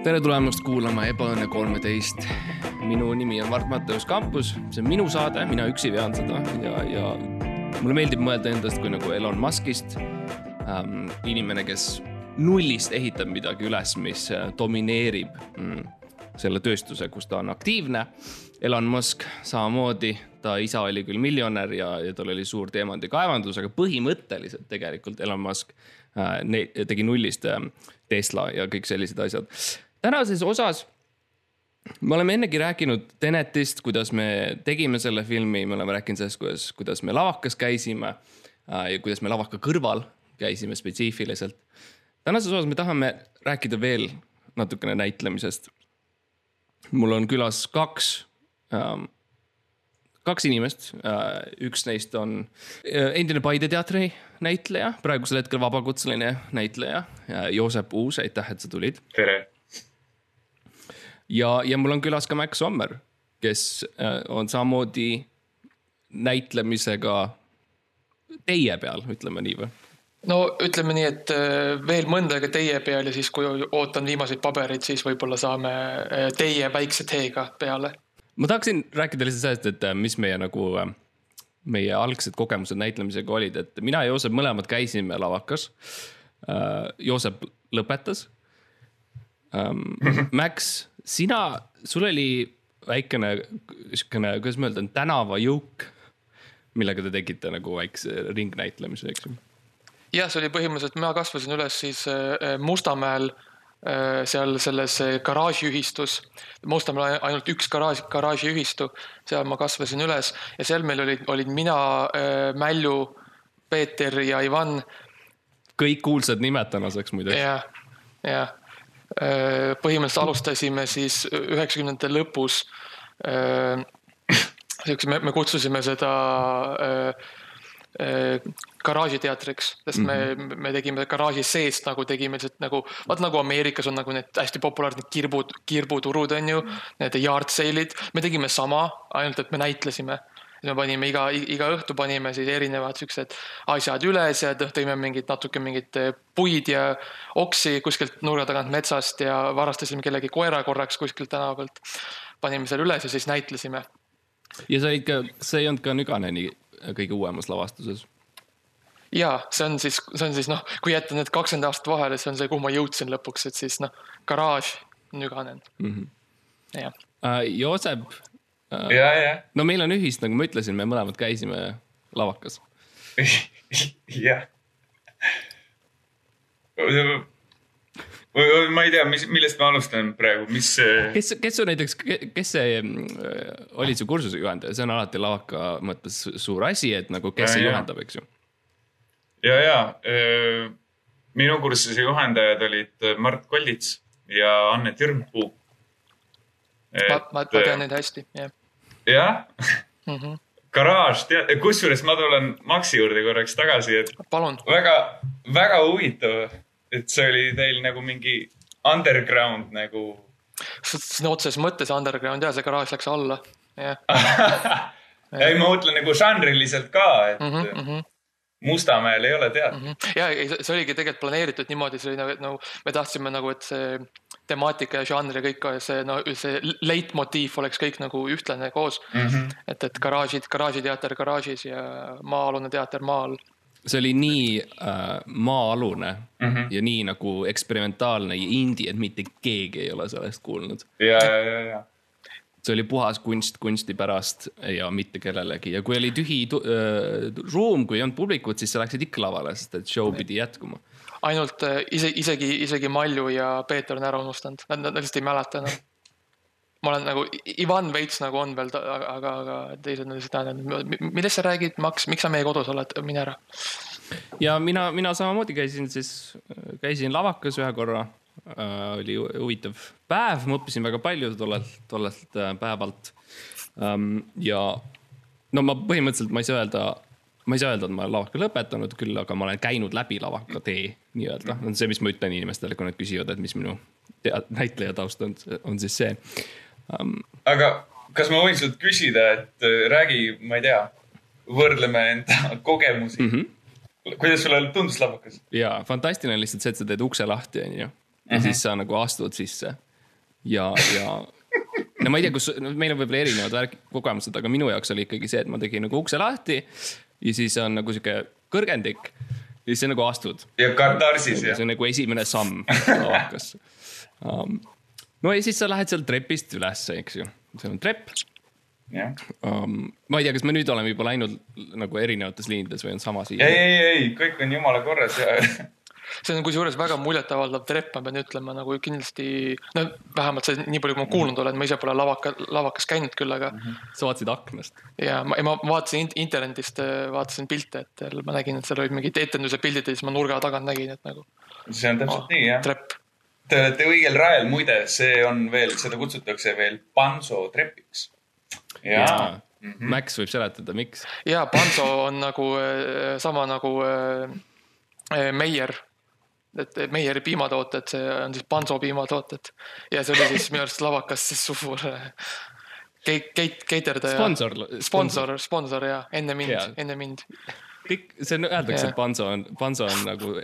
tere tulemast kuulama Ebaõnne kolmeteist. minu nimi on Mart Matteus Kampus, see on minu saade, mina üksi vean seda ja, ja mulle meeldib mõelda endast kui nagu Elon Muskist ähm,. inimene, kes nullist ehitab midagi üles, mis äh, domineerib mm, selle tööstuse, kus ta on aktiivne. Elon Musk samamoodi, ta isa oli küll miljonär ja, ja tal oli suur diamandikaevandus, aga põhimõtteliselt tegelikult Elon Musk äh, tegi nullist äh, Tesla ja kõik sellised asjad tänases osas me oleme ennegi rääkinud Tenetist, kuidas me tegime selle filmi, me oleme rääkinud sellest, kuidas, kuidas me lavakas käisime äh, ja kuidas me lavaka kõrval käisime spetsiifiliselt. tänases osas me tahame rääkida veel natukene näitlemisest. mul on külas kaks ähm,, kaks inimest äh,. üks neist on äh, endine Paide teatri näitleja, praegusel hetkel vabakutseline näitleja äh,, Joosep Uus, aitäh, et sa tulid. tere ja, ja mul on külas ka Max Sommer, kes äh, on samamoodi näitlemisega teie peal, ütleme nii või? no ütleme nii, et äh, veel mõnda aega teie peal ja siis, kui ootan viimaseid pabereid, siis võib-olla saame äh, teie väikse teega peale. ma tahaksin rääkida lihtsalt sellest, et mis meie nagu, meie algsed kogemused näitlemisega olid, et mina ja Joosep mõlemad käisime lavakas. Joosep lõpetas. Ähm, Max sina, sul oli väikene sihukene, kuidas ma ütlen, tänavajõuk, millega te tegite nagu väikse ringnäitlemise, eks ju? jah, see oli põhimõtteliselt, mina kasvasin üles siis äh, Mustamäel äh, seal selles äh, garaažiühistus. Mustamäel ainult üks garaaž, garaažiühistu, seal ma kasvasin üles ja seal meil olid, olid mina, Mällu, Peeter ja Ivan. kõik kuulsad nimed tänaseks muide. jah, jah põhimõtteliselt alustasime siis üheksakümnendate lõpus. Äh, siukse, me, me kutsusime seda äh, garaažiteatriks, sest mm -hmm. me, mhm. me tegime garaaži seest nagu tegime lihtsalt nagu, vaat nagu Ameerikas on nagu need hästi populaarsed kirbud, kirbuturud on ju, need yard sale'id, me tegime sama, ainult et me näitlesime siis me panime iga, iga õhtu panime siis erinevad siuksed asjad üles ja tõime mingit natuke mingit eh, puid ja oksi kuskilt nurga tagant metsast ja varastasime kellegi koera korraks kuskilt tänava pealt. panime selle üles ja siis näitlesime. ja sa olid ka, sa ei olnud ka Nüganeni kõige uuemas lavastuses? ja see on siis, see on siis noh, kui jätta need kakskümmend aastat vahele, see on see, kuhu ma jõudsin lõpuks, et siis noh, garaaž, Nüganen mm. -hmm. jah. Joosep Äh, ja. No meil on ühist, nagu ma ütlesin, me mõlemad käisime lavakas. jah. ma ei tea, mis, millest ma alustan praegu, mis. kes, kes su näiteks, kes see äh, oli su kursuse juhendaja, see on alati lavaka mõttes suur asi, et nagu, kes ja, see juhendab, eks ju. ja, ja äh, minu kursuse juhendajad olid Mart Kollits ja Anne Türmpuu. ma, ma, ma tean neid hästi, jah jah mm -hmm. garaaž, tead, kusjuures ma tulen Maxi juurde korraks tagasi, et. väga, väga huvitav, et see oli teil nagu mingi underground nagu. sõna otseses mõttes underground ja see garaaž läks alla, jah ei, ma mõtlen nagu žanriliselt ka, et mm. -hmm. Mustamäel ei ole teada mm. -hmm. ja see oligi tegelikult planeeritud niimoodi, see oli nagu, nagu me tahtsime nagu, et see temaatika ja žanr ja kõik see, no see leitmotiiv oleks kõik nagu ühtlane koos mm. -hmm. et, et garaažid, garaažiteater garaažis ja maa-alune teater maal. see oli nii äh, maa-alune mm -hmm. ja nii nagu eksperimentaalne ja indie, et mitte keegi ei ole sellest kuulnud. ja, ja, ja, ja see oli puhas kunst kunsti pärast ja mitte kellelegi ja kui oli tühi äh, ruum, kui ei olnud publikut, siis sa läksid ikka lavale, sest et show pidi jätkuma ainult äh, ise, isegi, isegi Malju ja Peeter on ära unustanud, nad, nad lihtsalt ei mäleta enam. ma olen nagu, Ivan veits nagu on veel, aga, aga teised on lihtsalt millest sa räägid, Max, miks sa meie kodus oled, mine ära. ja mina, mina samamoodi käisin siis, käisin lavakas ühe korra äh,. oli huvitav päev, ma õppisin väga palju tollelt, tollelt äh, päevalt ähm,. ja no ma põhimõtteliselt, ma ei saa öelda ma ei saa öelda, et ma olen lavaka lõpetanud küll, aga ma olen käinud läbi lavaka tee nii-öelda, on see, mis ma ütlen inimestele, kui nad küsivad, et mis minu näitleja taust on, on siis see um.... aga kas ma võin sult küsida, et äh, räägi, ma ei tea, võrdleme enda kogemusi mm. -hmm. kuidas sulle tundus lavakas? ja fantastiline lihtsalt see, et sa teed ukse lahti, onju. ja mm -hmm. siis sa nagu astud sisse ja, ja no ma ei tea, kus, no meil on võib-olla erinevad värk, kogemused, aga minu jaoks oli ikkagi see, et ma tegin nagu ukse lahti. ja siis on nagu sihuke kõrgendik ja siis sa nagu astud. ja katarsis jah. see on nagu esimene samm lavakas um,. no ja siis sa lähed sealt trepist ülesse, eks ju, seal on trepp jah um,. ma ei tea, kas me nüüd oleme juba läinud nagu erinevates liinides või on sama siia? ei, ei, ei, kõik on jumala korras ja see on kusjuures väga muljetavaldav trepp, ma pean ütlema nagu kindlasti, no vähemalt see nii palju, kui ma kuulnud olen, ma ise pole lavaka, lavakas käinud küll, aga mm. -hmm. sa vaatasid aknast? ja ma, ma vaatasin internetist, vaatasin pilte, et ma nägin, et seal olid mingid etenduse pildid ja siis ma nurga tagant nägin, et nagu. see on täpselt oh, nii jah. trepp. Te olete õigel rajal, muide, see on veel, seda kutsutakse veel Panso trepiks. jaa Mm -hmm. Max võib seletada, miks? ja, Panso on nagu äh, sama nagu äh Meier et Meieri piimatooted, see on siis Panso piimatooted ja see oli siis minu arust lavakas siis suur keit-, keit-, keiterdaja. sponsor. sponsor, sponsor ja enne mind, enne mind. kõik, see on, öeldakse, et Panso on, Panso on nagu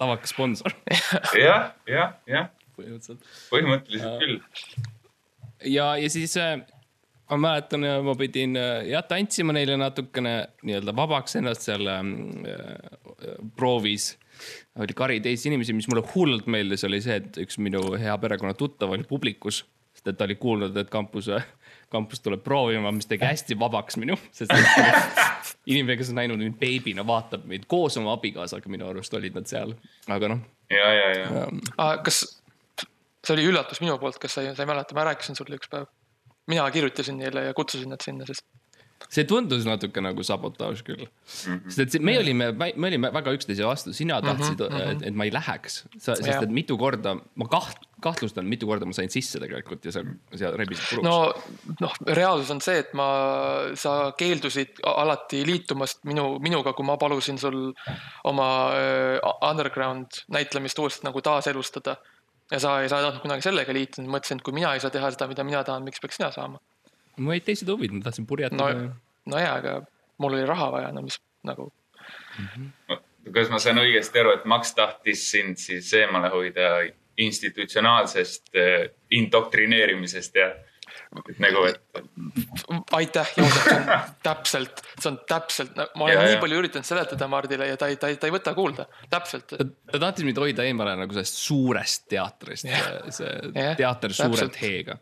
lavakas sponsor jah, jah, jah. põhimõtteliselt. põhimõtteliselt küll. ja, ja siis äh, ma mäletan, ma pidin äh, jah tantsima neile natukene nii-öelda vabaks ennast seal äh, äh proovis oli kari teisi inimesi, mis mulle hullult meeldis, oli see, et üks minu hea perekonna tuttav oli publikus. sest et ta oli kuulnud, et kampus, kampus tuleb proovima, mis tegi hästi vabaks minu, sest inimene, kes on näinud mind beebina, vaatab meid koos oma abikaasaga, minu arust olid nad seal, aga noh. ja, ja, ja um,. kas see oli üllatus minu poolt, kas sa ei, sa ei mäleta, ma rääkisin sulle üks päev. mina kirjutasin neile ja kutsusin nad sinna, sest see tundus natuke nagu sabotaaž küll mm. -hmm. sest et me olime, me olime väga üksteise vastu, sina mhm, tahtsid mm, -hmm. et, et ma ei läheks. sest et mitu korda, ma kaht-, kahtlustan, mitu korda ma sain sisse tegelikult ja sa, sa rebisid puruks. no, noh, reaalsus on see, et ma, sa keeldusid alati liitumast minu, minuga, kui ma palusin sul oma uh, underground näitlemist uuesti nagu taaselustada. ja sa ei, sa ei tahtnud kunagi sellega liituda, mõtlesin, et kui mina ei saa teha seda, mida mina tahan, miks peaks sina saama mul olid teised huvid, ma tahtsin purjetada no,. nojaa, aga mul oli raha vaja, no mis nagu mm. -hmm. kas ma saan õigesti aru, et Max tahtis sind siis eemale hoida institutsionaalsest eh, indoktrineerimisest ja nagu, et. aitäh, Joosep, see on täpselt, see on täpselt, ma olen ja, nii ja. palju üritanud seletada Mardile ja ta ei, ta ei, ta ei võta kuulda, täpselt. ta, ta tahtis mind hoida eemale nagu sellest suurest teatrist, see ja, teater suurelt heega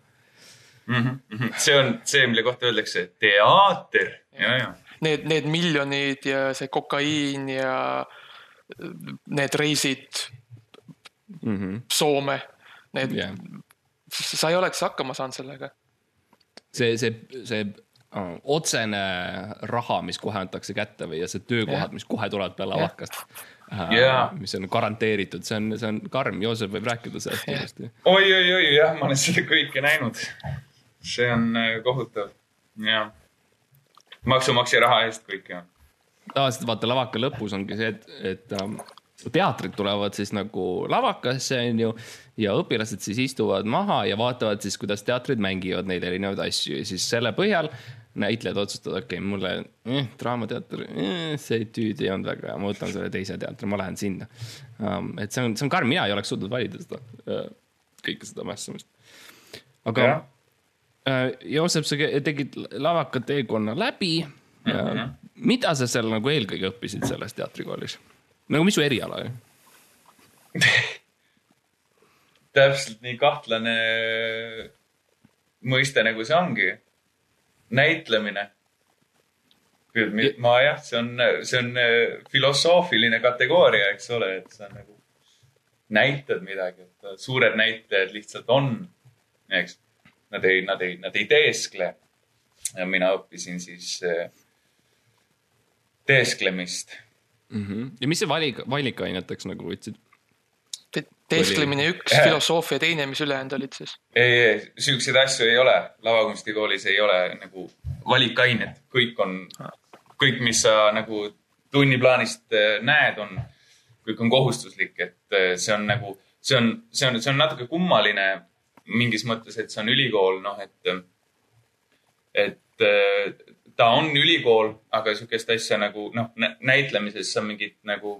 mm. -hmm. see on see, mille kohta öeldakse ja. Need, need miljonid ja see kokaiin ja need reisid mm -hmm. Soome, need yeah., sa ei oleks hakkama saanud sellega. see, see, see uh, otsene raha, mis kohe antakse kätte või, ja see töökohad yeah., mis kohe tulevad peale lavakast yeah.. Yeah. mis on garanteeritud, see on, see on karm, Joosep võib rääkida sellest kindlasti. oi, oi, oi, jah, ma olen seda kõike näinud see on äh, kohutav, jah. maksumaksja raha eest kõik, jah. tavaliselt vaata lavaka lõpus ongi see, et, et ähm, teatrid tulevad siis nagu lavakasse, onju. ja õpilased siis istuvad maha ja vaatavad siis, kuidas teatrid mängivad neid erinevaid asju ja siis selle põhjal näitlejad otsustavad, okei okay,, mulle eh, draamateater eh,, see tüüd ei olnud väga hea, ma võtan selle teise teatri, ma lähen sinna um,. et see on, see on karm, mina ei oleks suutnud valida seda, äh, kõike seda mässamist. aga ja Joosep, sa tegid lavaka teekonna läbi mm. -hmm. mida sa seal nagu eelkõige õppisid selles teatrikoolis? nagu mis su eriala oli täpselt nii kahtlane mõiste, nagu see ongi. näitlemine. ma jah, see on, see on äh, filosoofiline kategooria, eks ole, et sa nagu näitad midagi, et suured näitlejad lihtsalt on, eks nad ei, nad ei, nad ei teeskle. ja mina õppisin siis eh, teesklemist mm. -hmm. ja mis see valik, valikaineteks nagu võtsid Te? teesklemine üks, filosoofia teine, mis ülejäänud olid siis? ei, ei, siukseid asju ei ole. lavakunstikoolis ei ole nagu valikained, kõik on, kõik, mis sa nagu tunniplaanist eh, näed, on, kõik on kohustuslik, et eh, see on nagu, see on, see on, see on natuke kummaline mingis mõttes, et see on ülikool, noh, et, et ta on ülikool, aga sihukest asja nagu noh, näitlemises sa mingit nagu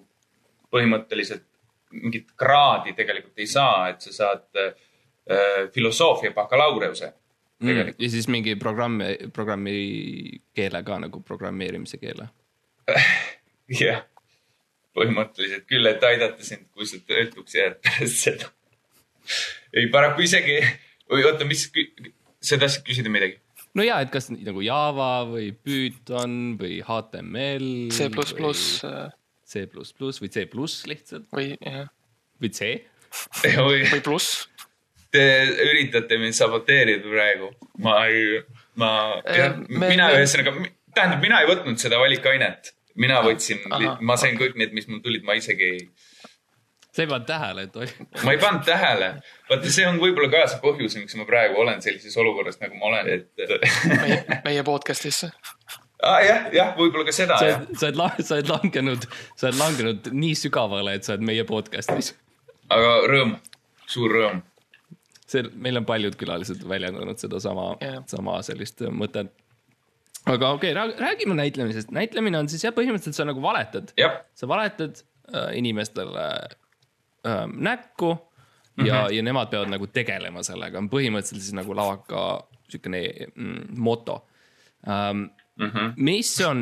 põhimõtteliselt mingit kraadi tegelikult ei saa, et sa saad filosoofia bakalaureuse mm,. ja siis mingi programmi, programmi keele ka nagu programmeerimise keele jah, põhimõtteliselt küll, et aidata sind, kui sa töötuks jääd pärast seda. Ei, paraku isegi, oota, mis, sa tahtsid küsida midagi? no ja, et kas nagu Java või Python või HTML. C pluss pluss. C pluss pluss või C pluss lihtsalt. või jah. või C. või, või pluss Te üritate mind saboteerida praegu. ma ei, ma, äh, mina ühesõnaga, tähendab, mina ei võtnud seda valikainet. mina ah, võtsin, ma sain kõik need, mis mul tulid, ma isegi ei. Sa ei pannud tähele, et oli? ma ei pannud tähele. vaata, see on võib-olla ka see põhjus, miks ma praegu olen sellises olukorras, nagu ma olen, et meie, meie podcast'is ah,. jah, jah, võib-olla ka seda. sa oled, sa oled, sa oled langenud, sa oled langenud nii sügavale, et sa oled meie podcast'is. aga rõõm, suur rõõm see, meil on paljud külalised väljendanud sedasama yeah., sama sellist mõtet. aga okei okay,, räägime näitlemisest. näitlemine on siis jah, põhimõtteliselt sa nagu valetad sa valetad äh, inimestele äh, näkku ja mm, -hmm. ja nemad peavad nagu tegelema sellega, on põhimõtteliselt siis nagu lavaka sihukene mm, moto um,. Mm -hmm. mis on,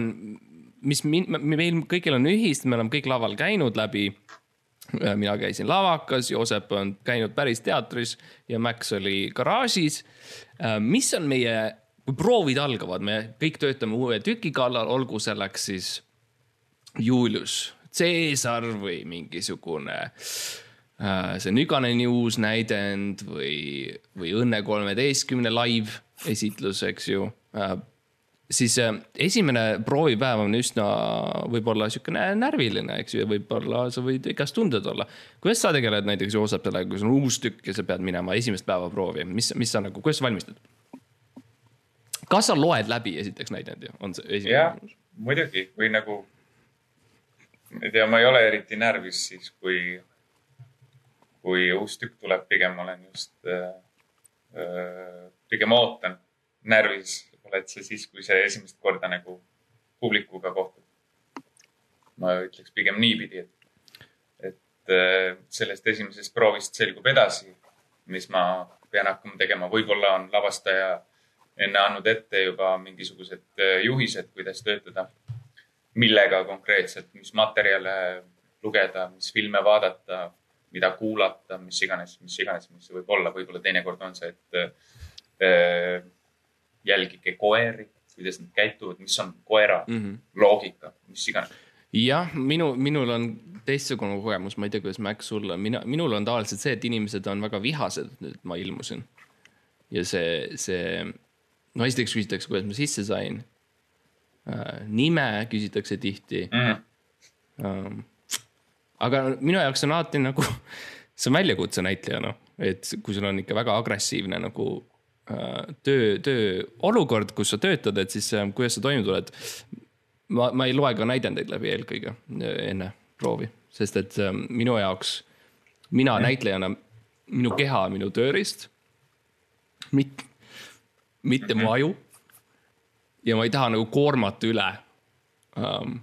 mis meil kõigil on ühist, me oleme kõik laval käinud läbi Äh, mina käisin lavakas, Joosep on käinud päris teatris ja Max oli garaažis. Äh, mis on meie, kui proovid algavad, me kõik töötame uue tüki kallal, olgu selleks siis Julius Caesar või mingisugune äh, see Nüganeni uus näidend või, või Õnne kolmeteistkümne live esitlus, eks ju siis äh, esimene proovipäev on üsna võib-olla sihukene närviline, eks ju, ja võib-olla sa võid igast tunded olla. kuidas sa tegeled näiteks Joosep sellega, kui sul on uus tükk ja sa pead minema esimest päeva proovi, mis, mis sa nagu, kuidas sa valmistud? kas sa loed läbi esiteks näidendi, on see esimene? jah, muidugi või nagu, ma ei tea, ma ei ole eriti närvis siis, kui, kui uus tükk tuleb, pigem olen just äh,, äh, pigem ootan närvis oled sa siis, kui sa esimest korda nagu publikuga kohtud? ma ütleks pigem niipidi, et, et äh, sellest esimesest proovist selgub edasi, mis ma pean hakkama tegema. võib-olla on lavastaja enne andnud ette juba mingisugused äh, juhised, kuidas töötada, millega konkreetselt, mis materjale lugeda, mis filme vaadata, mida kuulata, mis iganes, mis iganes, mis see võib olla. võib-olla teinekord on see, et äh, jälgige koeri, kuidas nad käituvad, mis on koera mm -hmm. loogika, mis iganes. jah, minu, minul on teistsugune kogemus, ma ei tea, kuidas Max sul on, mina, minul on tavaliselt see, et inimesed on väga vihased, et ma ilmusin. ja see, see, no esiteks küsitakse, kuidas ma sisse sain. Nime küsitakse tihti mm. -hmm. Aga minu jaoks on alati nagu, see on väljakutse näitlejana, et kui sul on ikka väga agressiivne nagu Äh, töö, tööolukord, kus sa töötad, et siis äh, kuidas sa toime tuled. ma, ma ei loe ka näidendeid läbi eelkõige äh, enne proovi, sest et minu jaoks, mina mm. näitlejana, minu keha on minu tööriist. mitte, mitte -hmm. mu aju. Ja ma ei taha nagu koormata üle um,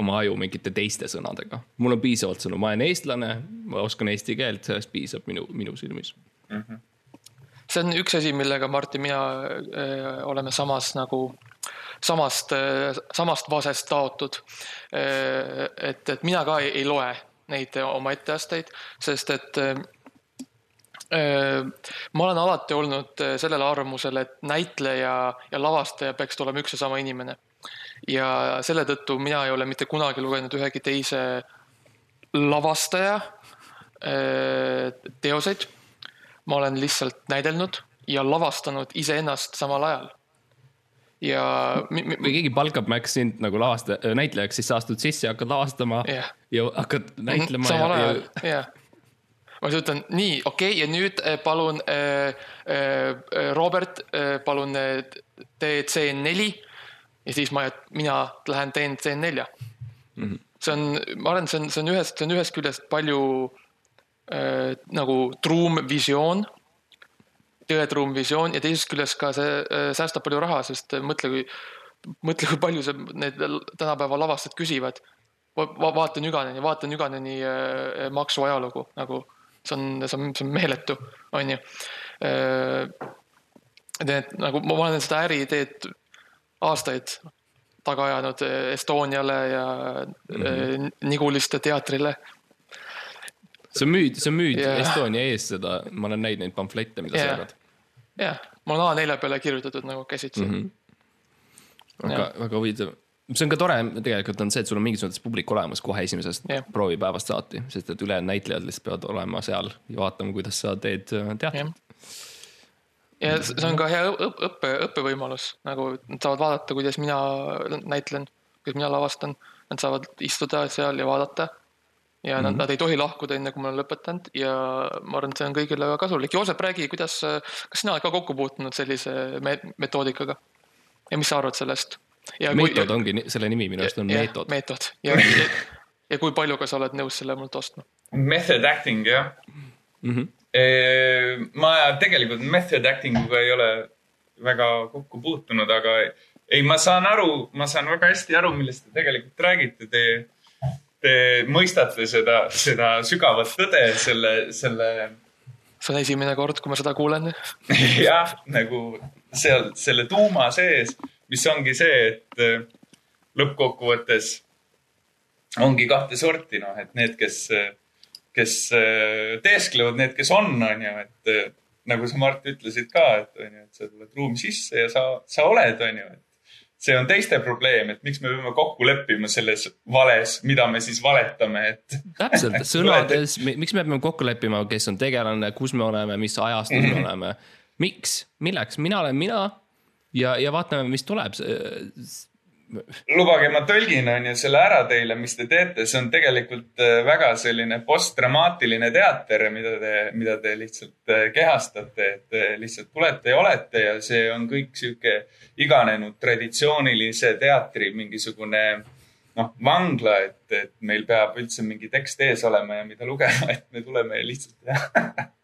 oma aju mingite teiste sõnadega. mul on piisavalt sõnu, ma olen eestlane, ma oskan eesti keelt, sellest piisab minu, minu silmis mm. -hmm see on üks asi, millega Martin, mina öö, oleme samas nagu, samast, samast vasest taotud. et, et mina ka ei, ei loe neid oma etteasteid, sest et ma olen alati olnud sellel arvamusel, et näitleja ja lavastaja peaksid olema üks ja sama inimene. ja selle tõttu mina ei ole mitte kunagi lugenud ühegi teise lavastaja teoseid ma olen lihtsalt näidelnud ja lavastanud iseennast samal ajal. ja. kui keegi palkab Max sind nagu lavastaja, äh, näitlejaks, siis sa astud sisse ja hakkad lavastama yeah. ja hakkad näitlema. samal ajal, jah ma siis ütlen nii, okei okay,, ja nüüd äh, palun äh, äh, Robert äh,, palun tee C4 ja siis ma, mina lähen teen C4 mm. -hmm. see on, ma arvan, see on, see on ühest, see on ühest küljest palju äh, nagu truum visioon, tõetruum visioon ja teisest küljest ka see äh, säästab palju raha, sest mõtle, kui, mõtle, kui palju see, need tänapäeva lavastajad küsivad va. vaata Nüganeni, vaata Nüganeni äh, maksu ajalugu nagu see on, see on, see on meeletu, on ju. et nagu ma olen seda äriideed aastaid taga ajanud Estoniale ja mm -hmm. Niguliste teatrile. sa müüd, sa müüd yeah. Estonia eest seda, ma olen näinud neid pamflette, mida yeah. sa jagad. jah yeah., mul on A4 peale kirjutatud nagu käsitsi mm. -hmm. väga, väga huvitav see on ka tore tegelikult on see, et sul on mingis mõttes publik olemas kohe esimesest yeah. proovipäevast saati, sest et ülejäänud näitlejad lihtsalt peavad olema seal ja vaatama, kuidas sa teed äh, teatrit yeah. ja see on ka hea õppe, õppevõimalus, nagu nad saavad vaadata, kuidas mina näitlen, kuidas mina lavastan. Nad saavad istuda seal ja vaadata. ja mm -hmm. nad, nad ei tohi lahkuda, enne kui ma olen lõpetanud ja ma arvan, et see on kõigile väga kasulik. Joosep, räägi, kuidas, kas sina oled ka kokku puutunud sellise metoodikaga ja mis sa arvad sellest? Meetod kui, ongi selle nimi minu arust on ja, meetod. meetod ja, ja, ja kui palju, kas sa oled nõus selle mult ostma? Method acting jah mm. -hmm. ma tegelikult method acting uga ei ole väga kokku puutunud, aga ei, ma saan aru, ma saan väga hästi aru, millest te tegelikult räägite. Te, te mõistate seda, seda sügavat tõde selle, selle. see on esimene kord, kui ma seda kuulen jah, nagu seal selle tuuma sees mis ongi see, et äh, lõppkokkuvõttes ongi kahte sorti, noh, et need, kes, kes äh, teesklevad, need, kes on, on ju, et äh, nagu sa, Mart, ütlesid ka, et on ju, et sa tuled ruumi sisse ja sa, sa oled, on ju, et see on teiste probleem, et miks me peame kokku leppima selles vales, mida me siis valetame, et. täpselt, sõnades, miks me peame kokku leppima, kes on tegelane, kus me oleme, mis ajastus me mhm. oleme. miks, milleks, mina olen mina ja, ja vaatame, mis tuleb. Lubage, ma tõlgin, on ju, selle ära teile, mis te teete, see on tegelikult äh, väga selline postdramaatiline teater, mida te, mida te lihtsalt äh, kehastate, et te lihtsalt tulete ja olete ja see on kõik sihuke iganenud traditsioonilise teatri mingisugune noh, vangla, et, et meil peab üldse mingi tekst ees olema ja mida lugema, et me tuleme ja lihtsalt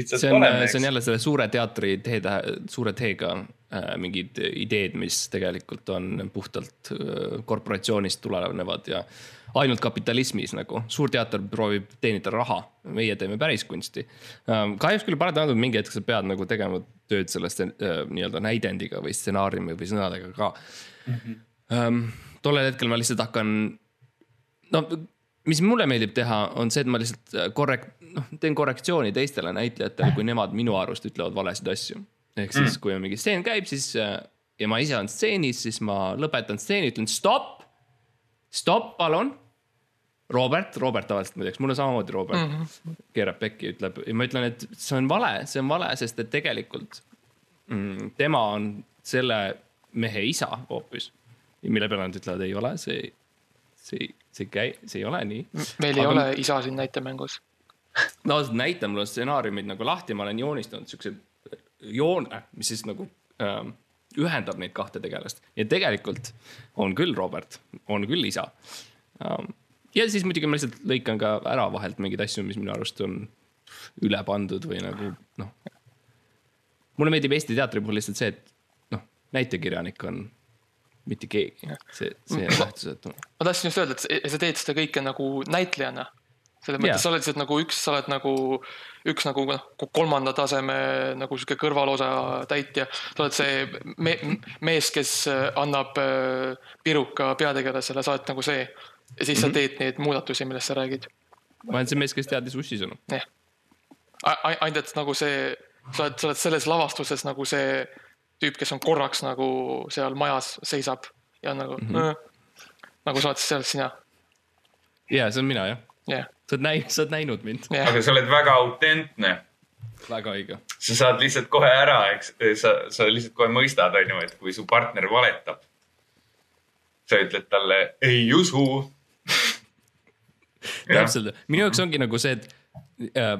see on, see on jälle selle suure teatri T-tähe, suure T-ga äh, mingid ideed, mis tegelikult on puhtalt äh, korporatsioonist tulenevad ja ainult kapitalismis nagu. suur teater proovib teenida raha, meie teeme päris kunsti ähm,. kahjuks küll paratamatult mingi hetk sa pead nagu tegema tööd sellest äh, nii-öelda näidendiga või stsenaariumi või sõnadega ka mm. -hmm. Ähm, tollel hetkel ma lihtsalt hakkan, no mis mulle meeldib teha, on see, et ma lihtsalt äh, korrekt-, noh, teen korrektsiooni teistele näitlejatele, kui nemad minu arust ütlevad valesid asju. ehk siis mm., kui on mingi stseen käib, siis äh, ja ma ise olen stseenis, siis ma lõpetan stseeni, ütlen stopp. stopp, palun. Robert, Robert tavaliselt muideks, mul on samamoodi Robert mm, -hmm. keerab pekki, ütleb ja ma ütlen, et see on vale, see on vale, sest et tegelikult mm, tema on selle mehe isa hoopis. mille peale nad ütlevad, ei ole, see, see, see käi-, see ei ole nii. meil ei Aga... ole isa siin näitemängus no näita mulle stsenaariumid nagu lahti, ma olen joonistanud siukse joone, mis siis nagu ähm, ühendab neid kahte tegelast ja tegelikult on küll Robert, on küll isa ähm,. ja siis muidugi ma lihtsalt lõikan ka ära vahelt mingeid asju, mis minu arust on üle pandud või nagu noh. mulle meeldib Eesti teatri puhul lihtsalt see, et noh, näitekirjanik on mitte keegi, see, see on tähtsusetu. ma tahtsin just öelda, et sa teed seda kõike nagu näitlejana selles mõttes yeah. sa oled lihtsalt nagu üks, sa oled nagu üks nagu noh, kolmanda taseme nagu sihuke kõrvalosa täitja. sa oled see me, mees, kes annab äh, piruka peategelasele, sa oled nagu see. ja siis mm -hmm. sa mhm. teed neid muudatusi, millest sa räägid. ma olen see mees, kes teadis ussisõnu. jah, ainult et nagu see, sa oled, sa oled selles lavastuses nagu see tüüp, kes on korraks nagu seal majas seisab ja nagu mm, -hmm. nagu sa oled seal sina. ja see on mina jah yeah sa oled näinud, sa oled näinud mind yeah.. aga sa oled väga autentne. väga õige. sa saad lihtsalt kohe ära, eks, sa, sa lihtsalt kohe mõistad, on ju, et kui su partner valetab. sa ütled talle ei usu täpselt, minu jaoks ongi nagu see, et äh,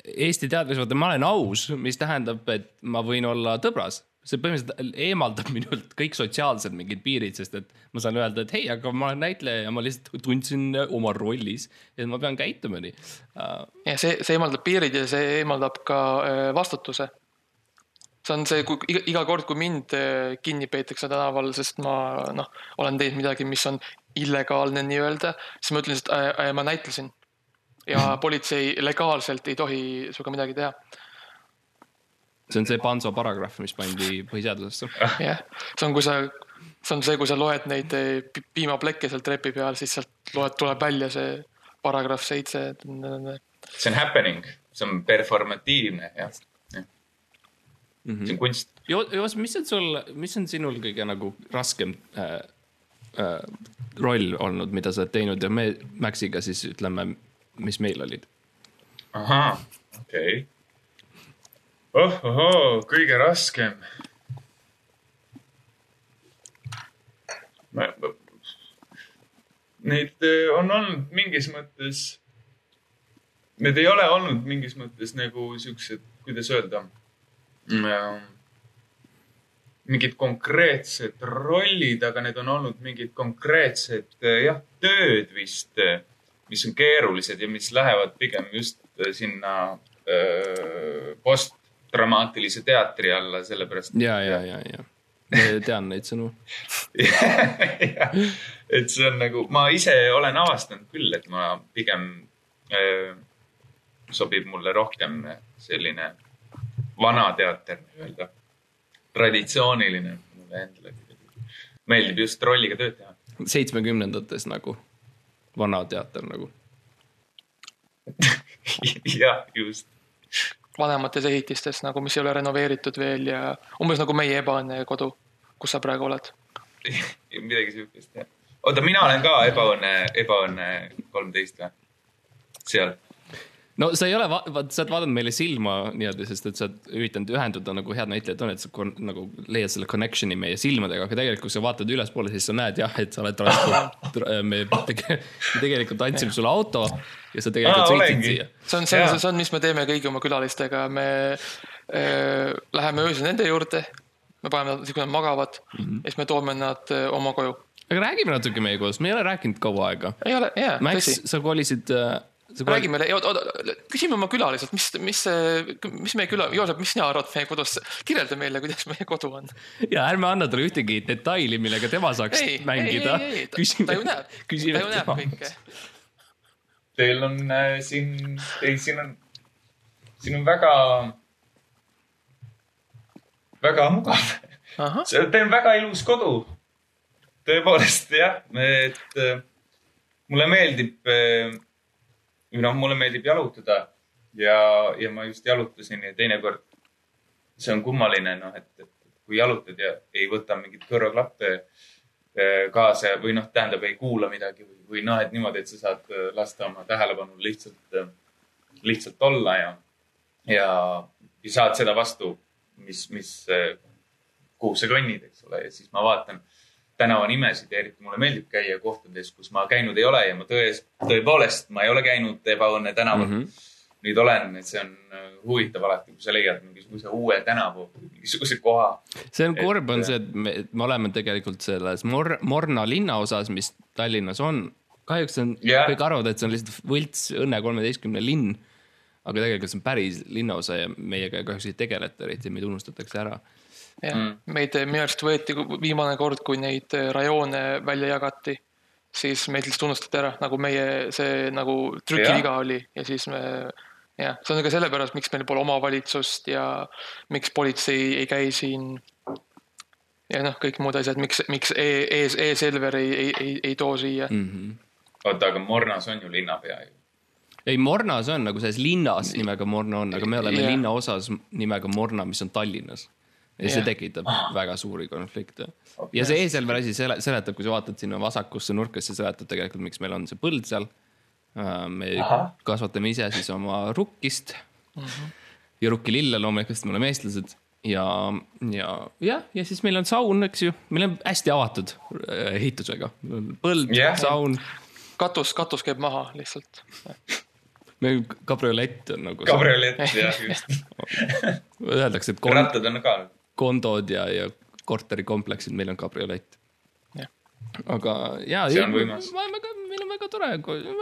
Eesti teadlas, vaata, ma olen aus, mis tähendab, et ma võin olla tõbras see põhimõtteliselt eemaldab minult kõik sotsiaalsed mingid piirid, sest et ma saan öelda, et hei, aga ma olen näitleja ja ma lihtsalt tundsin oma rollis, et ma pean käituma nii uh.... ja see, see eemaldab piirid ja see eemaldab ka äh, vastutuse. see on see, kui iga, iga kord, kui mind äh, kinni peetakse tänaval, sest ma noh, olen teinud midagi, mis on illegaalne nii-öelda, siis ma ütlen, et äh, äh, ma näitlesin ja politsei legaalselt ei tohi sinuga midagi teha. See on see Panso paragrahv, mis pandi põhiseadusesse. jah, see on, kui sa, see on see, kui sa loed neid eh, piimaplekke seal trepi peal, siis sealt loed, tuleb välja see paragrahv seitse. see on happening, see on performatiivne jah ja. Mm -hmm. see on kunst. Joos, mis on sul, mis on sinul kõige nagu raskem äh, äh, roll olnud, mida sa oled teinud ja me Maxiga siis ütleme mis meil olid. ahah, okei okay.. Oh, ohoo, kõige raskem. Neid eh, on olnud mingis mõttes, need ei ole olnud mingis mõttes nagu siuksed, kuidas öelda mm, mingid konkreetsed rollid, aga need on olnud mingid konkreetsed eh, jah, tööd vist mis on keerulised ja mis lähevad pigem just sinna äh, postdramaatilise teatri alla, sellepärast. ja, ja, ja, ja tean neid sõnu. Et see on nagu, ma ise olen avastanud küll, et ma pigem äh, sobib mulle rohkem selline vana teater nii-öelda, traditsiooniline mulle endale meeldib just rolliga tööd teha. seitsmekümnendates nagu. Vana teater nagu. Jah, just. Vanemates ehitistes nagu, mis ei ole renoveeritud veel ja umbes nagu meie ebaõnne kodu, kus sa praegu oled midagi sihukest jah. oota, mina olen ka ebaõnne, ebaõnne kolmteist või? seal no sa ei ole, vaat sa oled vaadanud meile silma niimoodi, sest et sa oled üritanud ühenduda nagu head näitlejad on, et sa nagu leiad selle connection'i meie silmadega, aga tegelikult kui sa vaatad ülespoole, siis sa näed jah, et sa oled transport, me tegelikult andsime sulle auto ja sa tegelikult sõitsid siia. see on, see on, see on, mis me teeme kõigi oma külalistega, me äh, läheme öösel nende juurde, me paneme nad, kui nad magavad mm -hmm. ja siis me toome nad äh, oma koju aga räägime natuke meie kodust, me ei ole rääkinud kaua aega. ei ole, jaa, tõsi. sa kolisid äh, räägime, küsime oma külaliselt, mis, mis, mis meie küla, Joosep, mis sina arvad meie kodust, kirjelda meile, kuidas meie kodu on. ja ärme anna talle ühtegi detaili, millega tema saaks ei, mängida. ta ju näeb, ta ju näeb kõike. Teil on äh, siin, ei, siin on, siin on väga, väga mugav. Teil on väga ilus kodu. tõepoolest jah, et äh, mulle meeldib äh, või noh, mulle meeldib jalutada ja, ja ma just jalutasin ja teinekord see on kummaline, noh, et, et kui jalutad ja ei võta mingeid kõrvaklappe kaasa või noh, tähendab, ei kuula midagi või, või noh, et niimoodi, et sa saad eh, lasta oma tähelepanul lihtsalt, eh, lihtsalt olla ja, ja, ja saad seda vastu, mis, mis, kuhu sa kõnnid, eks ole, ja siis ma vaatan tänavanimesid ja eriti mulle meeldib käia kohtades, kus ma käinud ei ole ja ma tões, tõepoolest, ma ei ole käinud Ebaõnne tänaval mm. -hmm. Nüüd olen, et see on äh, huvitav alati, kui sa leiad mingisuguse uue tänavu, mingisuguse koha. see on kurb, on see, et me, me oleme tegelikult selles Mor-, Morna linnaosas, mis Tallinnas on. kahjuks on yeah., kõik arvavad, et see on lihtsalt võlts Õnne kolmeteistkümne linn. aga tegelikult see on päris linnaosa ja meiega kahjuks ei tegeleta eriti, meid unustatakse ära jah mm., meid minu arust võeti viimane kord, kui neid äh, rajoone välja jagati, siis meid lihtsalt unustati ära, nagu meie see nagu trükiviga oli ja siis me jah, see on ka sellepärast, miks meil pole omavalitsust ja miks politsei ei käi siin. ja noh, kõik muud asjad, miks, miks e, e, e-Selver ei, ei, ei, ei too siia mm. -hmm. oota, aga Mornas on ju linnapea ju ei, Mornas on nagu selles linnas nimega Morna on, aga me oleme yeah. linnaosas nimega Morna, mis on Tallinnas ja yeah. see tekitab ah. väga suuri konflikte okay.. ja see E-Selver asi sele, seletab, kui sa vaatad sinna vasakusse nurka, siis see seletab tegelikult, miks meil on see põld seal. Äh, me Aha. kasvatame ise siis oma rukkist mm. -hmm. ja rukkilille loomulikult, sest me oleme eestlased ja, ja jah, ja siis meil on saun, eks ju, meil on hästi avatud äh, ehitusega, põld yeah., saun. katus, katus käib maha lihtsalt meil kabriolett on nagu. kabriolett jah, just Öeldakse, et. rattad on ka kondod ja, ja korterikompleksid, meil on kabriolett. aga ja. see on võimas. Meil on väga tore,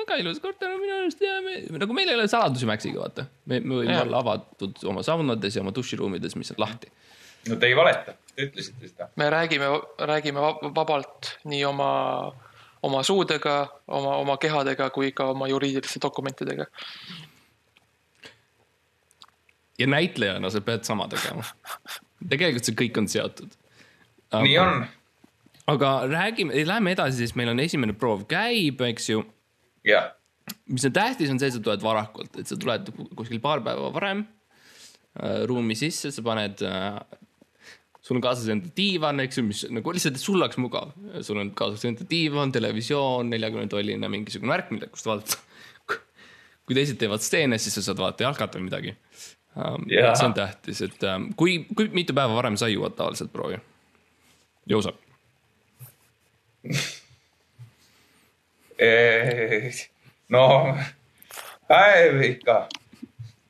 väga ilus korter minu arust ja me, nagu meil ei ole saladusi Maxiga, vaata. me, me võime ja. olla avatud oma saunades ja oma duširuumides, mis on lahti. no te ei valeta, te ütlesite seda. me räägime, räägime vabalt nii oma oma suudega, oma, oma kehadega kui ka oma juriidiliste dokumentidega. ja näitlejana sa pead sama tegema. tegelikult see kõik on seotud. nii on. Aga räägime, lähme edasi, siis meil on esimene proov käib, eks ju. jah. mis on tähtis, on see, et sa tuled varakult, et sa tuled kuskil paar päeva varem äh, ruumi sisse, sa paned äh, sul on kaasas enda diivan, eks ju, mis nagu lihtsalt, et sul oleks mugav. sul on kaasas enda diivan, televisioon, neljakümne tolline mingisugune värk, mille, kust vaadata. kui teised teevad stseene, siis sa saad vaadata jalkat või midagi um,. see on tähtis, et um, kui, kui mitu päeva varem sa jõuad tavaliselt proovi? Joosep no päev ikka,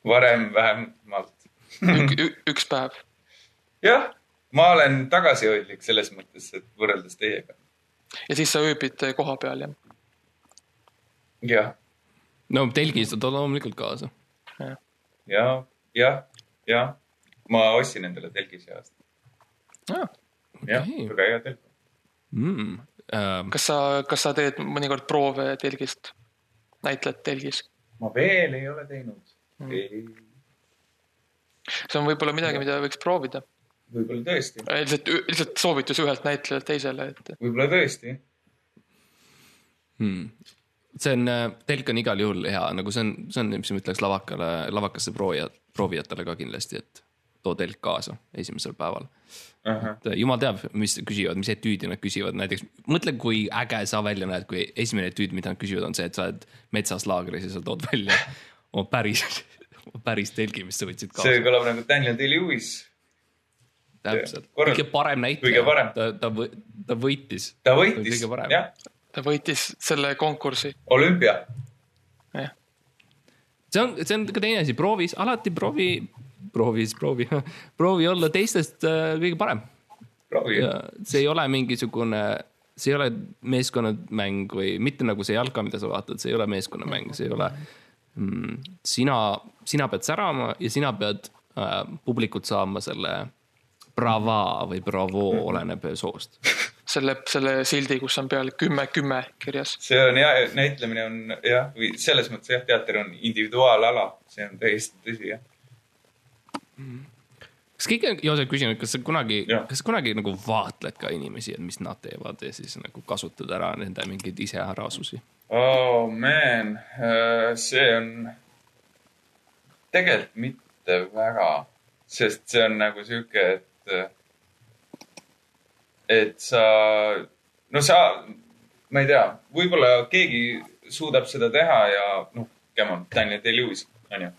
varem vähemalt üks päev. jah ma olen tagasihoidlik selles mõttes, et võrreldes teiega. ja siis sa ööbid koha peal, jah? jah. no telgis ta loomulikult kaasa. ja, ja, jah, jah. ma ostsin endale telgi see aasta. jah, väga hea telk mm,. Ähm. kas sa, kas sa teed mõnikord proove telgist, näitled telgis? ma veel ei ole teinud mm.. ei. see on võib-olla midagi, mida võiks proovida võib-olla tõesti. lihtsalt, lihtsalt soovitus ühelt näitlejalt teisele, et. võib-olla tõesti hmm.. see on, äh, telk on igal juhul hea, nagu see on, see on, mis ma ütleks lavakale, lavakasse proovijatele ka kindlasti, et too telk kaasa esimesel päeval uh. -huh. et äh, jumal teab, mis küsivad, mis etüüdi nad küsivad, näiteks mõtle, kui äge sa välja näed, kui esimene etüüd, mida nad küsivad, on see, et sa oled metsas laagris ja sa tood välja oma päris, päris telgi, mis sa võtsid kaasa. see kõlab nagu Daniel Day-Lewis täpselt, kõige parem näitleja, ta, ta, ta võitis. ta võitis, jah. ta võitis selle konkursi. olümpia. jah. see on, see on ka teine asi, proovis, alati proovi, proovis, proovi proovi olla teistest äh, kõige parem. see ei ole mingisugune, see ei ole meeskonnamäng või mitte nagu see jalka, mida sa vaatad, see ei ole meeskonnamäng, see ei ole mm,. sina, sina pead särama ja sina pead äh, publikut saama selle brava või bravo mm, oleneb soost selle, selle sildi, kus on peal kümme, kümme kirjas. see on jah, näitlemine on jah, või selles mõttes jah, teater on individuaalala, see on täiesti tõsi jah. Kas keegi on, Joosep küsinud, kas sa kunagi, kas sa kunagi nagu vaatled ka inimesi, et mis nad teevad ja siis nagu kasutad ära nende mingeid iseärasusi? oh man, äh, see on tegelikult mitte väga, sest see on nagu sihuke, et et sa, no sa, ma ei tea, võib-olla keegi suudab seda teha ja noh, come on, Daniel Day-Lewis, onju.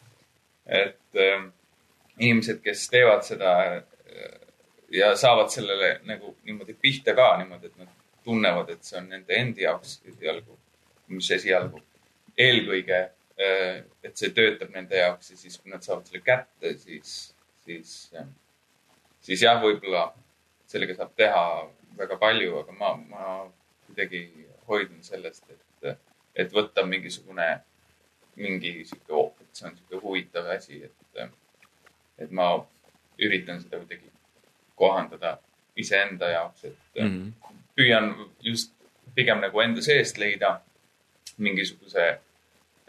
et äh, inimesed, kes teevad seda äh, ja saavad sellele nagu niimoodi pihta ka niimoodi, et nad tunnevad, et see on nende endi jaoks esialgu, mis esialgu, eelkõige äh,, et see töötab nende jaoks ja siis, kui nad saavad selle kätte, siis, siis äh, siis jah, võib-olla sellega saab teha väga palju, aga ma, ma kuidagi hoidun sellest, et, et võtta mingisugune, mingi sihuke, et see on sihuke huvitav asi, et, et ma üritan seda kuidagi kohandada iseenda jaoks, et mm -hmm. püüan just pigem nagu enda seest leida mingisuguse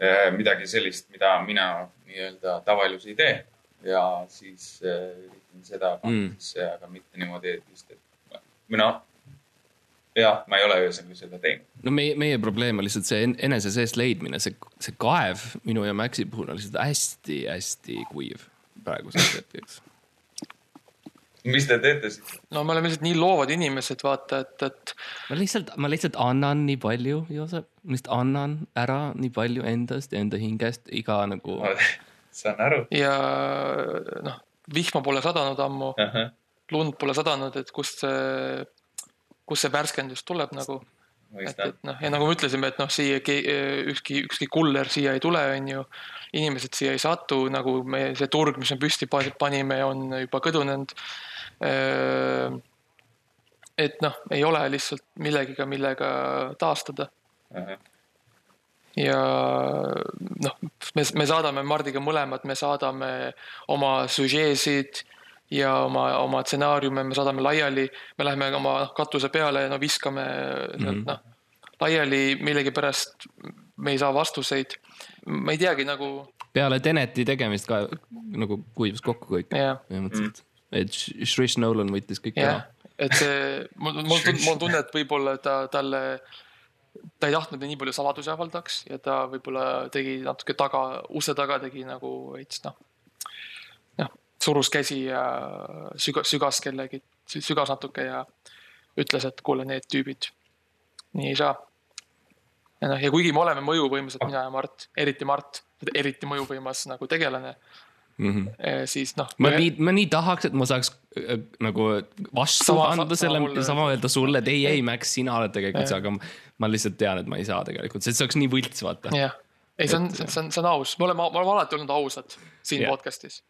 eh, midagi sellist, mida mina nii-öelda tavaelus ei tee ja siis äh, seda kahtlusse mm., aga mitte niimoodi, et just, et või noh, jah, ma ei ole ühesõnaga seda teinud. no meie, meie probleem on lihtsalt see enese seest leidmine, see, see kaev minu ja Maxi puhul on lihtsalt hästi-hästi kuiv praeguseks hetkeks mis te teete siis? no me oleme lihtsalt nii loovad inimesed, vaata, et, et. ma lihtsalt, ma lihtsalt annan nii palju, Joosep, ma lihtsalt annan ära nii palju endast ja enda hingest iga nagu saan aru. ja noh vihma pole sadanud ammu uh, -huh. lund pole sadanud, et kust see, kust see värskendus tuleb nagu. Et, et noh, ja nagu me ütlesime, et noh, siia ükski, ükski kuller siia ei tule, on ju. inimesed siia ei satu, nagu me, see turg, mis me püsti panime, on juba kõdunenud. et noh, ei ole lihtsalt millegiga, millega taastada uh. -huh ja noh, me, me saadame Mardiga mõlemad, me saadame oma süžeesid ja oma, oma stsenaariume, me saadame laiali, me läheme oma noh, katuse peale, no viskame mm -hmm. noh, laiali millegipärast me ei saa vastuseid. ma ei teagi nagu. peale Teneti tegemist ka nagu kuivas kokku kõik yeah.. põhimõtteliselt mm., et Shrish Nolan võttis kõik yeah. ära. et see, mul, mul, on tunne, et võib-olla ta, talle, ta ei tahtnud nii palju saladusi avaldaks ja ta võib-olla tegi natuke taga, ukse taga tegi nagu veits noh. noh, surus käsi ja süga-, sügas kellegi, sügas natuke ja ütles, et kuule, need tüübid, nii ei saa ja noh, ja kuigi me oleme mõjuvõimsad, mina ja Mart, eriti Mart, eriti mõjuvõimas nagu tegelane mm. -hmm. siis noh. ma nii, ma nii tahaks, et ma saaks äh, nagu vastu sama, anda selle, sama öelda sulle, et ei, ei, Max, sina oled tegelikult see, aga ma lihtsalt tean, et ma ei saa tegelikult, see oleks nii võlts, vaata. jah, ei, see on, see on, see on aus, me oleme, me oleme alati olnud ausad siin yeah. podcast'is.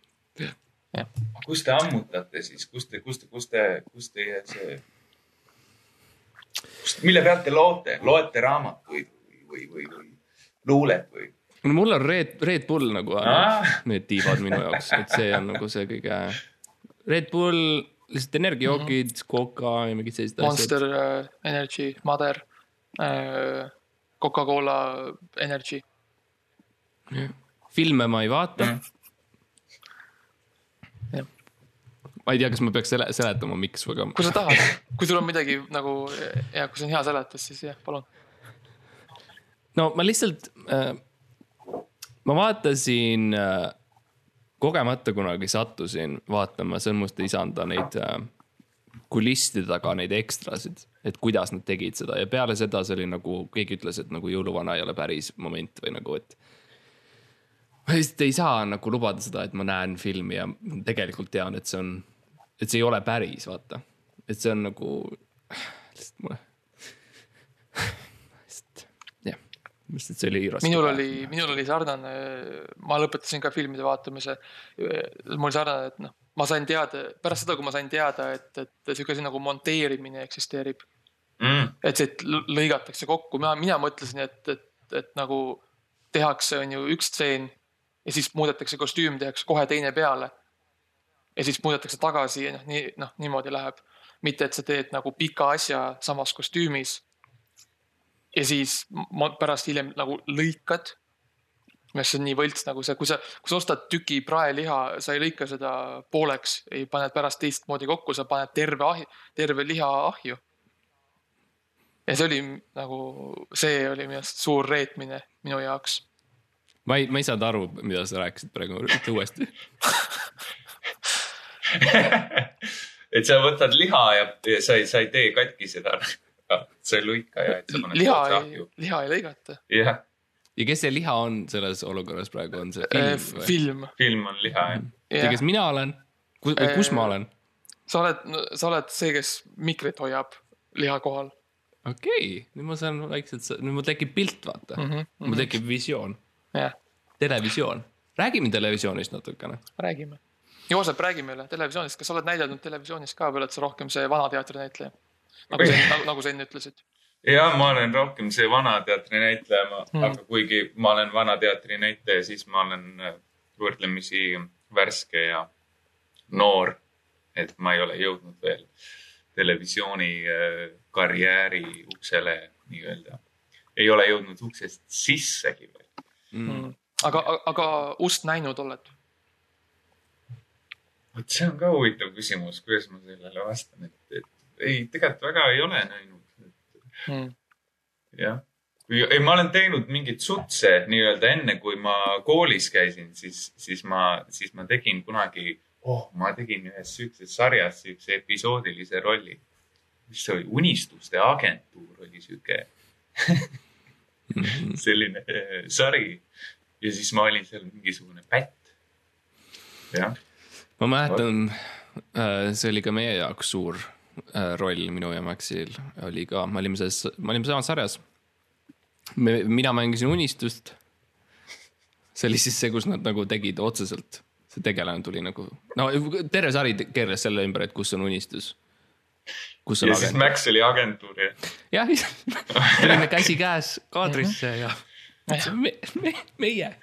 Kus te ammutate siis, kus te, kus te, kus te, kus teie see, mille pealt te loote, loete raamatuid? või, või, või luulet või? no mul on Red, Red Bull nagu ah. need tiibad minu jaoks, et see on nagu see kõige. Red Bull, lihtsalt energiajoogid mm, -hmm. Coca ja mingid sellised asjad. Monster uh, Energy, Mother uh,, Coca-Cola Energy. filme ma ei vaata mm. -hmm ma ei tea, kas ma peaks sele seletama, miks, aga. kui sa tahad, kui sul on midagi nagu ja kui see on hea seletus, siis jah, palun no ma lihtsalt äh,, ma vaatasin äh, kogemata kunagi sattusin vaatama Sõrmuste isanda neid äh, kulisside taga neid ekstrasid, et kuidas nad tegid seda ja peale seda see oli nagu keegi ütles, et nagu jõuluvana ei ole päris moment või nagu, et. ma lihtsalt ei saa nagu lubada seda, et ma näen filmi ja tegelikult tean, et see on, et see ei ole päris, vaata. et see on nagu, lihtsalt mulle sest see oli raske. minul oli, minul oli sarnane, ma lõpetasin ka filmide vaatamise. mul oli sarnane, et noh, ma sain teada pärast seda, kui ma sain teada, et, et sihuke asi nagu monteerimine eksisteerib mm.. et see lõigatakse kokku, mina, mina mõtlesin, et, et, et nagu tehakse, on ju üks stseen ja siis muudetakse kostüüm, tehakse kohe teine peale. Ja siis muudetakse tagasi ja noh, nii noh, niimoodi läheb. mitte, et sa teed nagu pika asja samas kostüümis ja siis pärast hiljem nagu lõikad. mis on nii võlts nagu see, kui sa, kui sa ostad tüki praeliha, sa ei lõika seda pooleks, ei paned pärast teistmoodi kokku, sa paned terve ahi, terve liha ahju. ja see oli nagu, see oli minu arust suur reetmine minu jaoks. ma ei, ma ei saanud aru, mida sa rääkisid praegu, ütle uuesti et sa võtad liha ja, ja sa ei, sa ei tee katki seda see lõikaja, et sa paned liha ei, liha ei lõigata. jah ja kes see liha on selles olukorras praegu, on see film äh,? film. film on liha, jah yeah.. ja kes mina olen? kus, või kus ma olen? sa oled, sa oled see, kes mikrit hoiab liha kohal. okei okay., nüüd ma saan vaikselt, nüüd mul tekib pilt, vaata mm. -hmm, mul tekib visioon yeah.. televisioon, räägime televisioonist natukene. räägime. Joosep, räägi meile televisioonist, kas sa oled näidelnud televisioonis ka või oled sa rohkem see vana teatri näitleja? nagu sa, nagu, nagu sa enne ütlesid. jah, ma olen rohkem see Vana Teatri näitleja hmm., aga kuigi ma olen Vana Teatri näitleja, siis ma olen äh, võrdlemisi värske ja noor. et ma ei ole jõudnud veel televisiooni äh, karjääri uksele nii-öelda. ei ole jõudnud uksest sissegi veel hmm.. aga, aga ust näinud oled? Vot see on ka huvitav küsimus, kuidas ma sellele vastan, et, et ei, tegelikult väga ei ole näinud hmm.. jah, ei, ma olen teinud mingeid sutse nii-öelda enne, kui ma koolis käisin, siis, siis ma, siis ma tegin kunagi, oh, ma tegin ühes sihukeses sarjas siukse episoodilise rolli. mis see oli, Unistuste agentuur oli sihuke hmm. selline eh, sari ja siis ma olin seal mingisugune pätt. jah. Ma mäletan, äh, see oli ka meie jaoks suur Äh, roll minu ja Maxil oli ka, me olime selles, me olime samas sarjas. me, mina mängisin Unistust. see oli siis see, kus nad nagu tegid otseselt, see tegelane tuli nagu, no terve sari keerles selle ümber, et kus on Unistus. kus on ja agent. siis Max oli agentuur jah? jah, tulime käsikäes kaadrisse ja me, me, meie.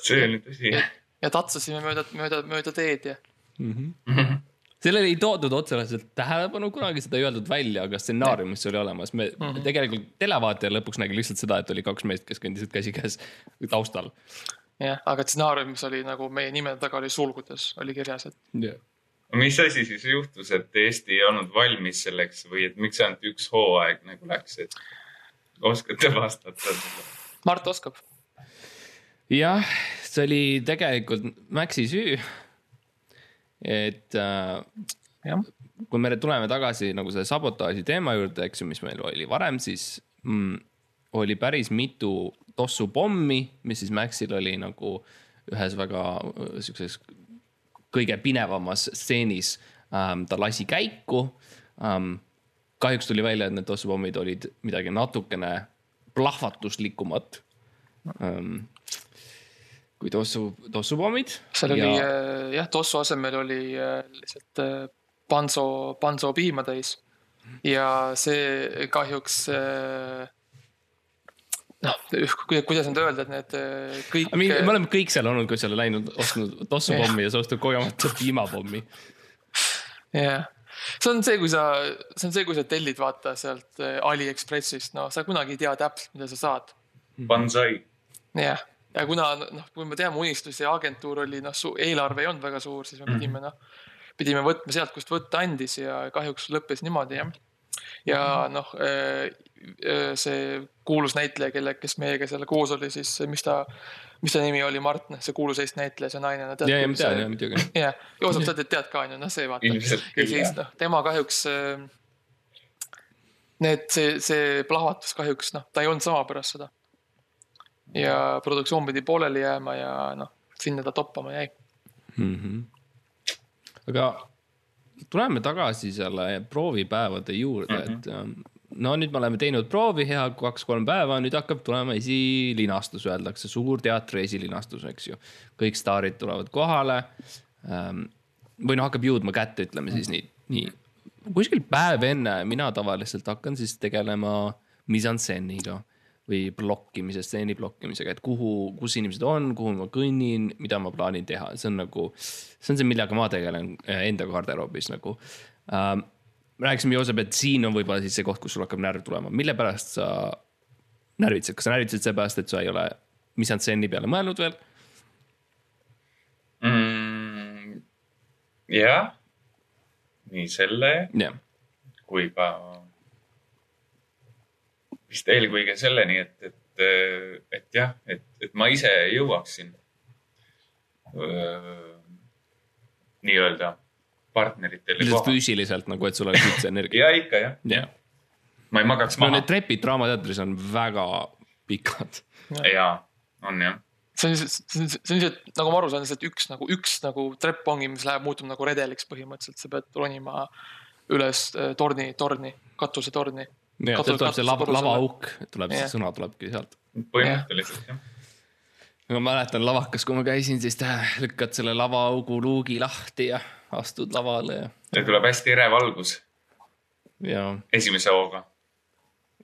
see oli tõsi. Ja tatsasime mööda, mööda, mööda teed ja mm. -hmm. sellele ei toodud otseselt tähelepanu kunagi, seda ei öeldud välja, aga stsenaariumis oli olemas, me mm -hmm. tegelikult televaataja lõpuks nägi lihtsalt seda, et oli kaks meest, kes kõndisid käsikäes taustal. jah, aga stsenaariumis oli nagu meie nimede taga oli sulgudes oli kirjas, et yeah mis asi siis juhtus, et Eesti ei olnud valmis selleks või et miks ainult üks hooaeg nagu läks, et oskate vastata? Mart oskab. jah, see oli tegelikult Maxi süü. et äh, kui me tuleme tagasi nagu selle sabotaaži teema juurde, eks ju, mis meil oli varem, siis mm, oli päris mitu tossupommi, mis siis Maxil oli nagu ühes väga äh, siukses kõige pinevamas stseenis ähm, ta lasi käiku ähm,. kahjuks tuli välja, et need tossupommid olid midagi natukene plahvatuslikumat ähm, kui tossu, tossupommid. seal ja... oli äh, jah, tossu asemel oli äh, lihtsalt äh, panso, panso piima täis ja see kahjuks noh, kuidas nüüd öelda, et need kõik. me oleme kõik seal olnud, kui sa oled läinud, ostnud tossupommi ja sa ostad kogemata piimapommi. jah, see on see, kui sa, see on see, kui sa tellid vaata sealt Aliekspressist, no sa kunagi ei tea täpselt, mida sa saad. Banzai. jah, ja kuna noh, kui me teame unistusi ja agentuur oli noh, eelarve ei olnud väga suur, siis me mhm. pidime noh, pidime võtma sealt, kust võtta andis ja kahjuks lõppes niimoodi jah ja noh, äh, see kuulus näitleja, kelle, kes meiega seal koos oli, siis mis ta, mis ta nimi oli, Mart, noh, see kuulus Eesti näitleja, see naine no,. ja, ja ma tean, ja muidugi. jah, Joosep, sa tead ka, on ju, noh, see vaata. ja siis noh, tema kahjuks. Äh, need, see, see plahvatus kahjuks noh, ta ei olnud sama pärast seda. Ja produktsioon pidi pooleli jääma ja noh, sinna ta toppama jäi mm. -hmm. aga tuleme tagasi selle proovipäevade juurde mm, -hmm. et ähm, no nüüd me oleme teinud proovi hea kaks-kolm päeva, nüüd hakkab tulema esilinastus, öeldakse, suur teatri esilinastus, eks ju. kõik staarid tulevad kohale. Ähm, või noh, hakkab jõudma kätte, ütleme siis nii, nii. kuskil päev enne mina tavaliselt hakkan siis tegelema mise-en-scene'iga või blokkimise, stseeni blokkimisega, et kuhu, kus inimesed on, kuhu ma kõnnin, mida ma plaanin teha, see on nagu. see on see, millega ma tegelen äh, enda garderoobis nagu ähm, rääkisime Joosep, et siin on võib-olla siis see koht, kus sul hakkab närv tulema, mille pärast sa närvitsed, kas sa närvitsed seepärast, et sa ei ole mise-en-scene'i peale mõelnud veel mm,? jah, nii selle yeah. kui ka vist eelkõige selleni, et, et, et jah, et, et ma ise jõuaksin nii-öelda partneritele. lihtsalt füüsiliselt nagu, et sul oleks üldse energia. ja ikka jah ja.. ma ei magaks maha. need trepid Draamateatris on väga pikad. ja, on jah see on lihtsalt, see on, see on lihtsalt nagu ma aru saan, lihtsalt üks nagu üks nagu trepp ongi, mis läheb, muutub nagu redeliks põhimõtteliselt, sa pead ronima üles äh, torni, torni, katusetorni. Ja, sealt tuleb see lava, lavaauk, tuleb see sõna tulebki sealt. põhimõtteliselt jah ma mäletan lavakas, kui ma käisin, siis lükkad selle lavaaugu luugi lahti ja astud lavale ja. ja tuleb hästi ere valgus. esimese hooga.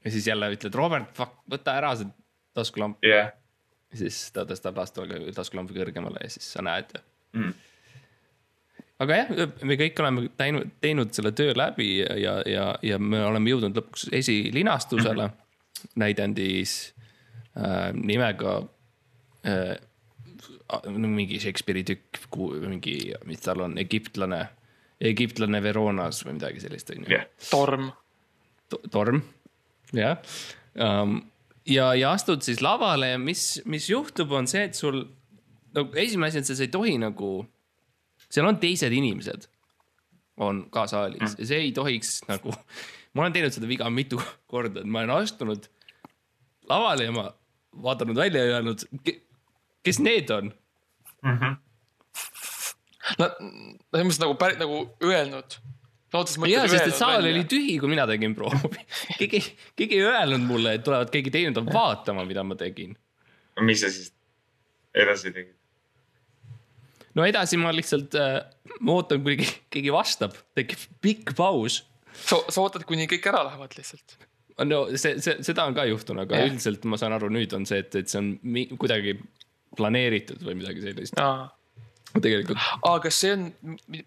ja siis jälle ütled, Robert, võta ära see taskulamp yeah.. ja siis ta tõstab taskulampi kõrgemale ja siis sa näed mm. Aga jah, me kõik oleme teinud, teinud selle töö läbi ja, ja, ja, ja me oleme jõudnud lõpuks esilinastusele näidendis äh, nimega äh, mingi Shakespeare'i tükk, mingi, mis tal on, egiptlane, egiptlane Veronas või midagi sellist, on ju yeah.. torm to,. torm, jah um,. ja, ja astud siis lavale ja mis, mis juhtub, on see, et sul, no esimene asi on see, sa ei tohi nagu, seal on teised inimesed, on ka saalis mm. ja see ei tohiks nagu, ma olen teinud seda viga mitu korda, et ma olen astunud lavale ja ma vaadanud välja ja öelnud, kes need on mm. -hmm. Nad, selles mõttes nagu päris nagu öelnud. ja, sest et saal välja. oli tühi, kui mina tegin proovi keegi, keegi ei öelnud mulle, et tulevad keegi teine tuleb vaatama, mida ma tegin. mis sa siis edasi tegid? No edasi ma lihtsalt äh,, ma ootan, kuni keegi vastab, tekib pikk paus. sa, sa ootad, kuni kõik ära lähevad lihtsalt? no see, see, seda on ka juhtunud, aga ja. üldiselt ma saan aru, nüüd on see, et, et see on kuidagi planeeritud või midagi sellist. tegelikult. aa, kas see on,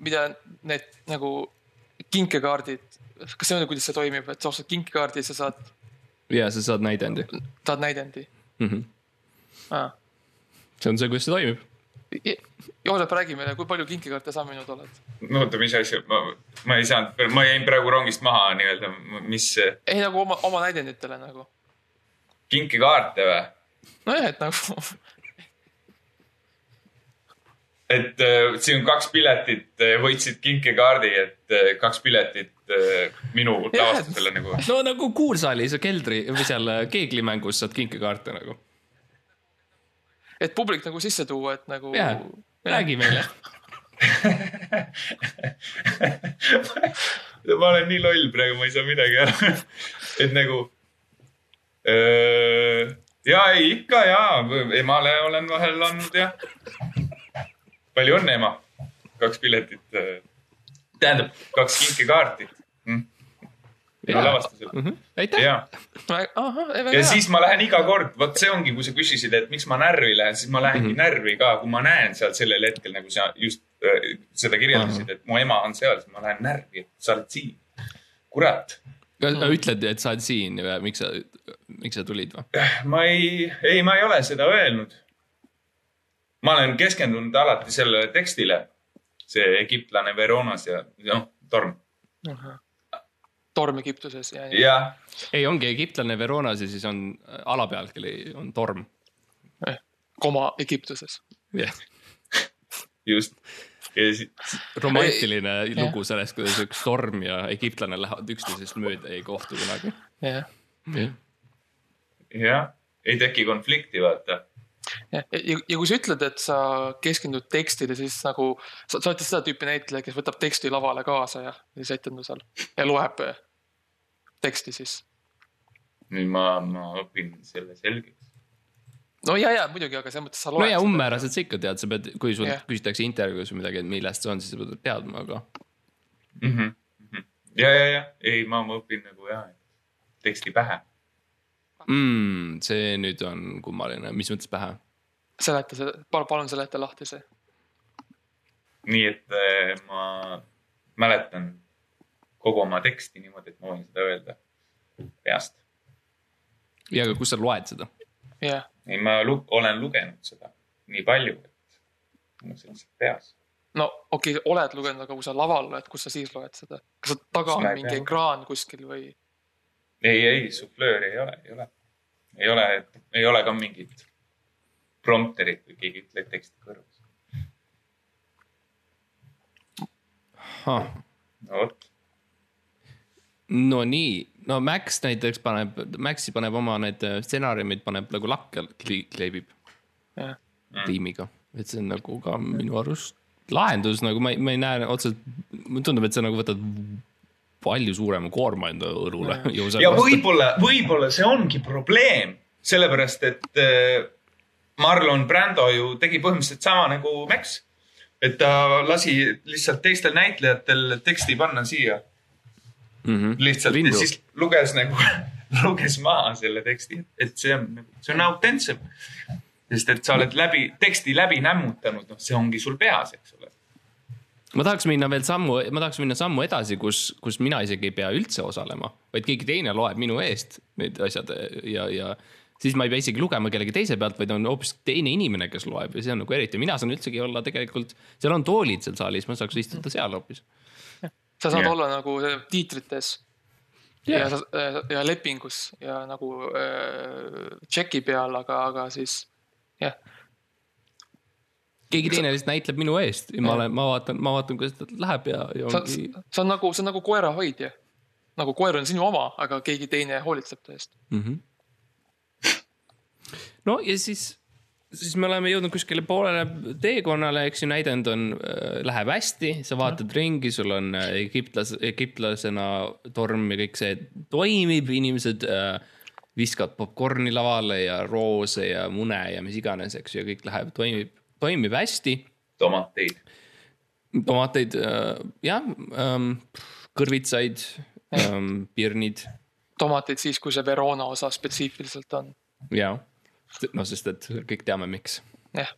mida need nagu kinkekaardid, kas see on, kuidas see toimib, et sa ostad kinkekaardi sa saad? ja sa saad näidendi. saad näidendi mm? -hmm. Ah. see on see, kuidas see toimib. Joosep, räägi meile, kui palju kinkekaarte sa müünud oled? no oota, mis asja, ma, ma ei saanud, ma jäin praegu rongist maha nii-öelda, mis. ei nagu oma, oma näidenditele nagu. kinkekaarte või? nojah, et nagu et äh, siin on kaks piletit, äh, võitsid kinkekaardi, et äh, kaks piletit äh, minu lavastusele nagu. no nagu kuursaalis keldri või seal keeglimängus saad kinkekaarte nagu. Et publik nagu sisse tuua, et nagu. jah, räägi meile. Ma olen nii loll praegu, ma ei saa midagi aru. Et nagu öö, ja ei ikka ja, emale olen vahel andnud ja palju õnne, ema. kaks piletit, äh, tähendab kaks kinkekaarti mm.. lavastusel mm. -hmm. aitäh. ja, ja siis ma lähen iga kord, vot see ongi, kui sa küsisid, et miks ma närvi lähen, siis ma lähengi mm -hmm. närvi ka, kui ma näen seal sellel hetkel nagu sa just äh, seda kirjeldasid, et mu ema on seal, siis ma lähen närvi, et sa oled siin. kurat kas sa ütled, et sa oled siin või miks sa, miks sa tulid või? ma ei, ei, ma ei ole seda öelnud ma olen keskendunud alati sellele tekstile. see egiptlane Veronas ja noh, torm. Torm Egiptuses ja, ja. ja.. ei, ongi egiptlane Veronas ja siis on äh, alapealkiri on torm eh,. koma Egiptuses. jah yeah. just. Siis... romantiline ei, lugu sellest, kuidas üks torm ja egiptlane lähevad üksteisest mööda, ei kohtu kunagi. jah. jah, ei teki konflikti, vaata ja, ja, kui sa ütled, et sa keskendud tekstile, siis nagu sa, sa oled seda tüüpi näitleja, kes võtab teksti lavale kaasa ja siis etendusel ja loeb eh, teksti siis. nüüd ma, ma õpin selle selgeks. no ja, ja muidugi, aga selles mõttes sa loed. no ja umbmääraselt sa ikka tead, sa pead, kui sul yeah. küsitakse intervjuus või midagi, et millest see on, siis sa pead teadma, aga mm. -hmm. ja, ja, ja ei, ma, ma õpin nagu jah, teksti pähe mm,. see nüüd on kummaline, mis mõttes pähe? Seleta see, palun seleta lahti see. nii et äh, ma mäletan kogu oma teksti niimoodi, et ma võin seda öelda peast. ja, aga kus sa loed seda? jah. ei, ma lu olen lugenud seda nii palju, et mul see on lihtsalt peas no okei okay,, oled lugenud, aga kui sa laval loed, kus sa siis loed seda? kas sa taga on mingi ekraan kuskil või? ei, ei, suflööri ei ole, ei ole. ei ole, ei ole ka mingit prompterit või keegi ütleb teksti kõrvas. no vot. no nii, no Max näiteks paneb, Maxi paneb oma need stsenaariumid, paneb nagu lakke kleebib. tiimiga, et see on nagu ka minu arust lahendus nagu ma ei, ma ei näe otseselt, mulle tundub, et sa nagu võtad palju suurema koorma enda õlule. ja võib-olla, võib-olla see ongi probleem, sellepärast et äh, Marlon Brando ju tegi põhimõtteliselt sama nagu Max. et ta lasi lihtsalt teistel näitlejatel teksti panna siia mm. -hmm. lihtsalt Lindu. ja siis luges nagu luges maha selle teksti, et see on, nagu, see on autentsem. sest et sa oled läbi, teksti läbi nämmutanud, noh, see ongi sul peas, eks ole ma tahaks minna veel sammu, ma tahaks minna sammu edasi, kus, kus mina isegi ei pea üldse osalema, vaid keegi teine loeb minu eest need asjad ja, ja siis ma ei pea isegi lugema kellegi teise pealt, vaid on hoopis teine inimene, kes loeb ja see on nagu eriti, mina saan üldsegi olla tegelikult, seal on toolid seal saalis, ma saaks istuda seal hoopis. sa saad yeah. olla nagu tiitrites yeah. ja, ja lepingus ja nagu äh, tšeki peal, aga, aga siis jah yeah keegi teine lihtsalt näitleb minu eest ja ma olen, ma vaatan, ma vaatan, kuidas ta läheb ja, ja ongi. see on nagu, see on nagu koerahoidja. nagu koer on sinu oma, aga keegi teine hoolitseb ta eest mm. -hmm. No ja siis, siis me oleme jõudnud kuskile poolele teekonnale, eks ju, näidend on äh,, läheb hästi, sa vaatad mm. ringi, sul on äh, egiptlas, egiptlasena torm ja kõik see toimib, inimesed äh, viskavad popkorni lavale ja roose ja mune ja mis iganes, eks ju, ja kõik läheb, toimib toimib hästi. tomateid. tomateid äh, jah ähm,, kõrvitsaid ähm,, pirnid. tomateid siis, kui see Verona osa spetsiifiliselt on. ja, no sest, et kõik teame, miks. jah.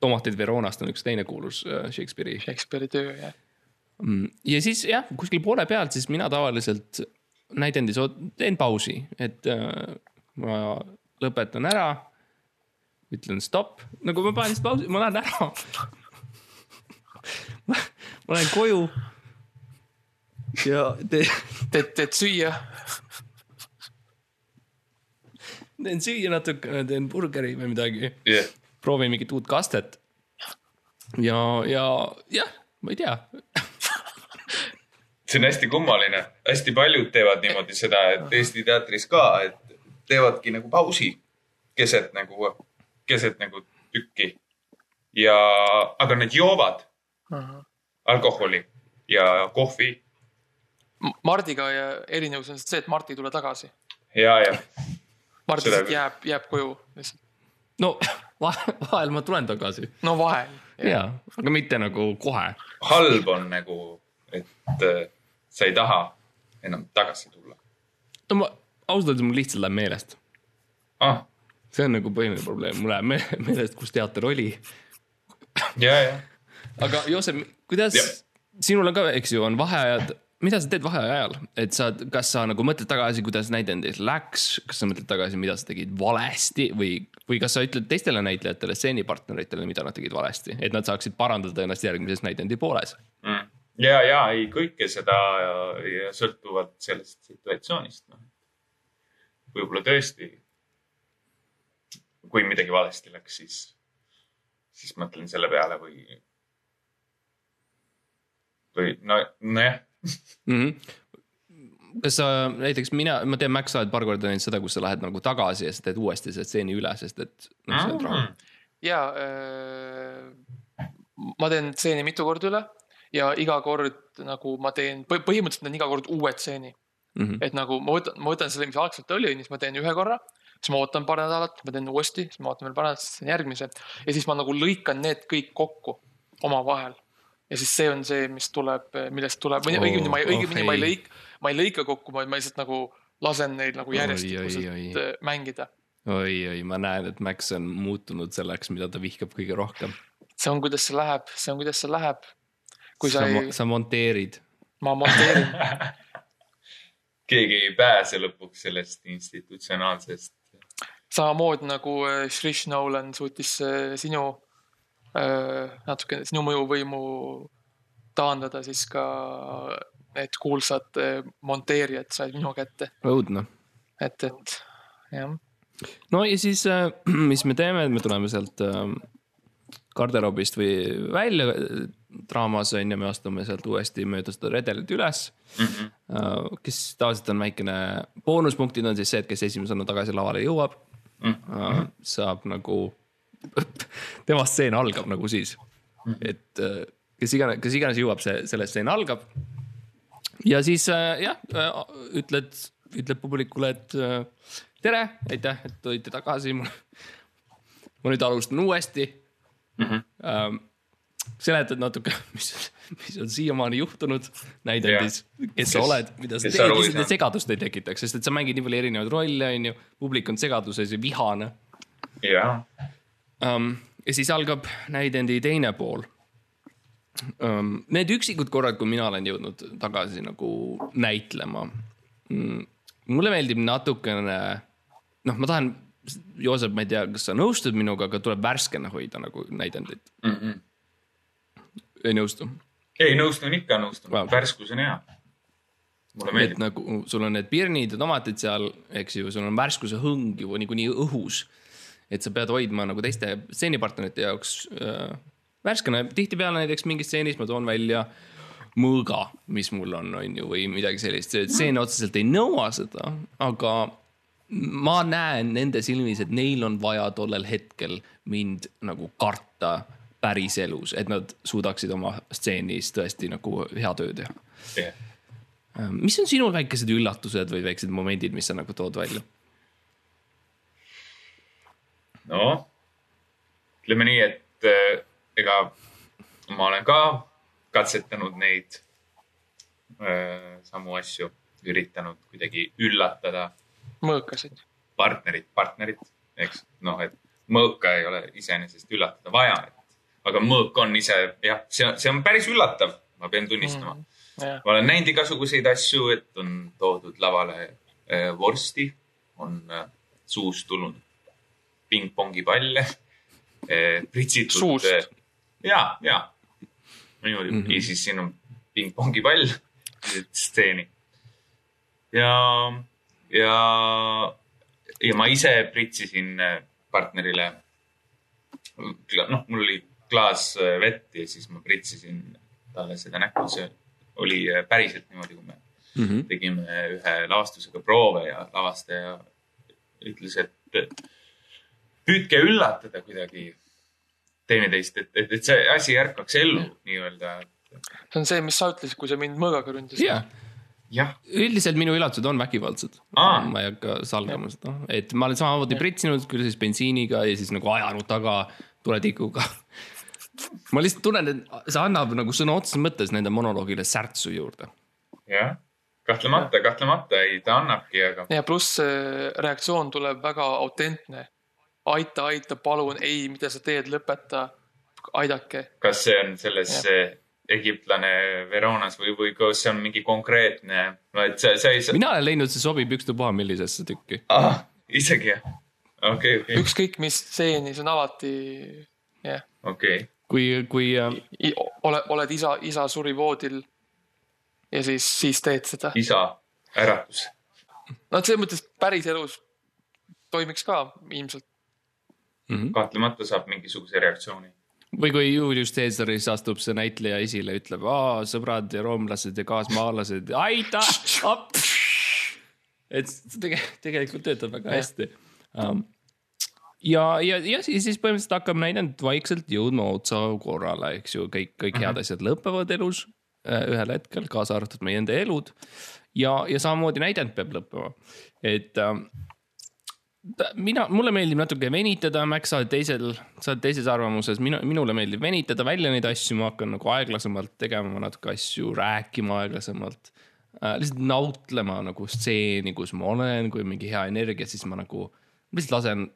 tomatid Veronast on üks teine kuulus äh, Shakespeare'i. Shakespeare'i töö jah mm,. ja siis jah, kuskil poole pealt siis mina tavaliselt näidendis teen pausi, et äh, ma lõpetan ära. ütlen stopp, nagu ma panen lihtsalt pausi, ma lähen ära ma lähen koju. ja te... teed, teed süüa teen süüa natukene, teen burgeri või midagi yeah.. proovin mingit uut kastet. ja, ja jah, ma ei tea see on hästi kummaline, hästi paljud teevad niimoodi seda, et Eesti teatris ka, et teevadki nagu pausi keset nagu, keset nagu tükki. ja, aga nad joovad alkoholi ja kohvi. Mardiga ja erinevus on see, et Mart ei tule tagasi. ja, ja Mart lihtsalt jääb, jääb koju lihtsalt. no vahel ma tulen tagasi. no vahel. ja, aga mitte nagu kohe. halb on nagu, et äh, sa ei taha enam tagasi tulla. no ma ausalt öeldes mul lihtsalt läheb meelest ah.. see on nagu põhiline probleem, mul läheb meelest, kus teater oli. ja, ja. aga Joosep, kuidas, sinul on ka, eks ju, on vaheajad mida sa teed vaheaja ajal, et sa, kas sa nagu mõtled tagasi, kuidas näidendis läks, kas sa mõtled tagasi, mida sa tegid valesti? Või, või kas sa ütled teistele näitlejatele, stseenipartneritele, mida nad tegid valesti, et nad saaksid parandada ennast järgmises näidendi pooles. Mm.? ja, ja ei kõike seda sõltuvalt sellest situatsioonist no.. võib-olla tõesti, kui midagi valesti läks, siis, siis mõtlen selle peale või, või no, nojah mm. -hmm kas sa näiteks mina, ma tean, Max, sa oled paar korda teinud seda, kus sa lähed nagu tagasi ja sa teed uuesti selle stseeni üle, sest et noh, see on draama. ja äh, ma teen stseeni mitu korda üle ja iga kord nagu ma teen, põhimõtteliselt teen iga kord uue stseeni mm. -hmm. et nagu ma võtan, ma võtan selle, mis algselt oli, siis ma teen ühe korra siis ma ootan paar nädalat, ma teen uuesti, siis ma ootan veel paar nädalat, siis teen järgmise ja siis ma nagu lõikan need kõik kokku omavahel ja siis see on see, mis tuleb, millest tuleb, või õigemini ma ei, õigemini ma ei lõik-, ma ei lõika kokku, ma lihtsalt nagu lasen neil nagu järjestikuselt äh, mängida. oi, oi, ma näen, et Max on muutunud selleks, mida ta vihkab kõige rohkem. see on, kuidas see läheb, see on, kuidas see läheb. sa, sa, ei... sa monteerid. ma monteerin keegi ei pääse lõpuks sellest institutsionaalsest. samamoodi nagu Shrish Nolan suutis sinu Äh, natukene sinu mõjuvõimu taandada, siis ka need kuulsad äh, monteerijad said minu kätte. õudne. et, et jah. no ja siis, äh, mis me teeme, me tuleme sealt garderoobist või välja draamas on ju, me astume sealt uuesti mööda seda redelit üles mm. -hmm. kes tavaliselt on väikene, boonuspunktid on siis see, et kes esimesena tagasi lavale jõuab mm, -hmm. saab nagu tema stseen algab nagu siis. et äh, kes iganes, kes iganes jõuab, see, selle stseen algab. ja siis äh, jah, äh, ütled, ütled publikule, et tere, aitäh, et tulite tagasi. ma nüüd alustan uuesti mm. -hmm. seletad natuke, mis, mis on siiamaani juhtunud näidendis, kes sa oled, mida sa teed, lihtsalt et segadust ei tekitaks, sest et sa mängid nii palju erinevaid rolle, on ju. publik on segaduses ja vihane. jah um,. ja siis algab näidendi teine pool um,. Need üksikud korrad, kui mina olen jõudnud tagasi nagu näitlema mm,. mulle meeldib natukene, noh, ma tahan, Joosep, ma ei tea, kas sa nõustud minuga, aga tuleb värskena hoida nagu näidendit mm. -mm. ei nõustu? ei, nõustun ikka, nõustun wow., värskus on hea mulle meeldib. nagu sul on need pirnid ja tomatid seal, eks ju, sul on värskuse hõng ju niikuinii õhus et sa pead hoidma nagu teiste stseenipartnerite jaoks äh, värskena, tihtipeale näiteks mingis stseenis ma toon välja mõõga, mis mul on, on ju, või midagi sellist, see stseen otseselt ei nõua seda, aga ma näen nende silmis, et neil on vaja tollel hetkel mind nagu karta päriselus, et nad suudaksid oma stseenis tõesti nagu hea töö teha. Yeah.. mis on sinul väikesed üllatused või väiksed momendid, mis sa nagu tood välja? Noh, ütleme nii, et äh, ega ma olen ka katsetanud neid äh, samu asju, üritanud kuidagi üllatada. mõõkasid. partnerit, partnerit, eks noh, et mõõka ei ole iseenesest üllatada vaja, et aga mõõk on ise jah, see on, see on päris üllatav, ma pean tunnistama mm,. Yeah. ma olen näinud igasuguseid asju, et on toodud lavale äh, vorsti, on äh, suust tulnud pingpongi palle äh,, pritsitud. suust äh,? ja, ja niimoodi mm -hmm. ja siis siin on pingpongi pall, stseeni. ja, ja, ja ma ise pritsisin äh, partnerile. noh, mul oli klaas vett ja siis ma pritsisin talle seda näkku, see oli päriselt niimoodi, kui me mm -hmm. tegime ühe lavastusega proove ja lavastaja ütles, et püüdke üllatada kuidagi teineteist, et, et, et see asi ärkaks ellu nii-öelda. see on see, mis sa ütlesid, kui sa mind mõõgaga ründasid yeah jah, üldiselt minu üllatused on vägivaldsed. ma ei hakka salgama seda, et ma olen samamoodi pritsinud, küll siis bensiiniga ja siis nagu ajanud taga tuletikuga ma lihtsalt tunnen, et see annab nagu sõna otseses mõttes nende monoloogile särtsu juurde. jah, kahtlemata, kahtlemata ei, ta annabki, aga. ja pluss reaktsioon tuleb väga autentne. Aita, aita, palun, ei, mida sa teed, lõpeta, aidake. kas see on selles egiptlane Veronas või, või kas see on mingi konkreetne, no et see, see ei saa. mina olen leidnud, see sobib ükstapuha millisesse tükki. ah, isegi jah? okei okay,, okei okay.. ükskõik mis stseeni, see on alati, jah yeah.. okei okay.. kui, kui äh.... ole, oled isa, isa suri voodil ja siis, siis teed seda. isa äratus. no selles mõttes päriselus toimiks ka ilmselt mm. -hmm. kahtlemata saab mingisuguse reaktsiooni või kui Julius Caesaris astub see näitleja esile, ütleb, sõbrad ja roomlased ja kaasmaalased, aita, appi. et see tegelikult töötab väga hästi um, ja, ja, ja siis, siis põhimõtteliselt hakkab näidend vaikselt jõudma otsa korrale, eks ju, kõik, kõik head mhm. asjad lõpevad elus äh, ühel hetkel, kaasa arvatud meie enda elud. ja, ja samamoodi näidend peab lõppema, et ähm, mina, mulle meeldib natuke venitada, Max, sa oled teisel, sa oled teises arvamuses, minu, minule meeldib venitada välja neid asju, ma hakkan nagu aeglasemalt tegema natuke asju, rääkima aeglasemalt äh,. lihtsalt nautlema nagu stseeni, kus ma olen, kui on mingi hea energia, siis ma nagu lihtsalt lasen,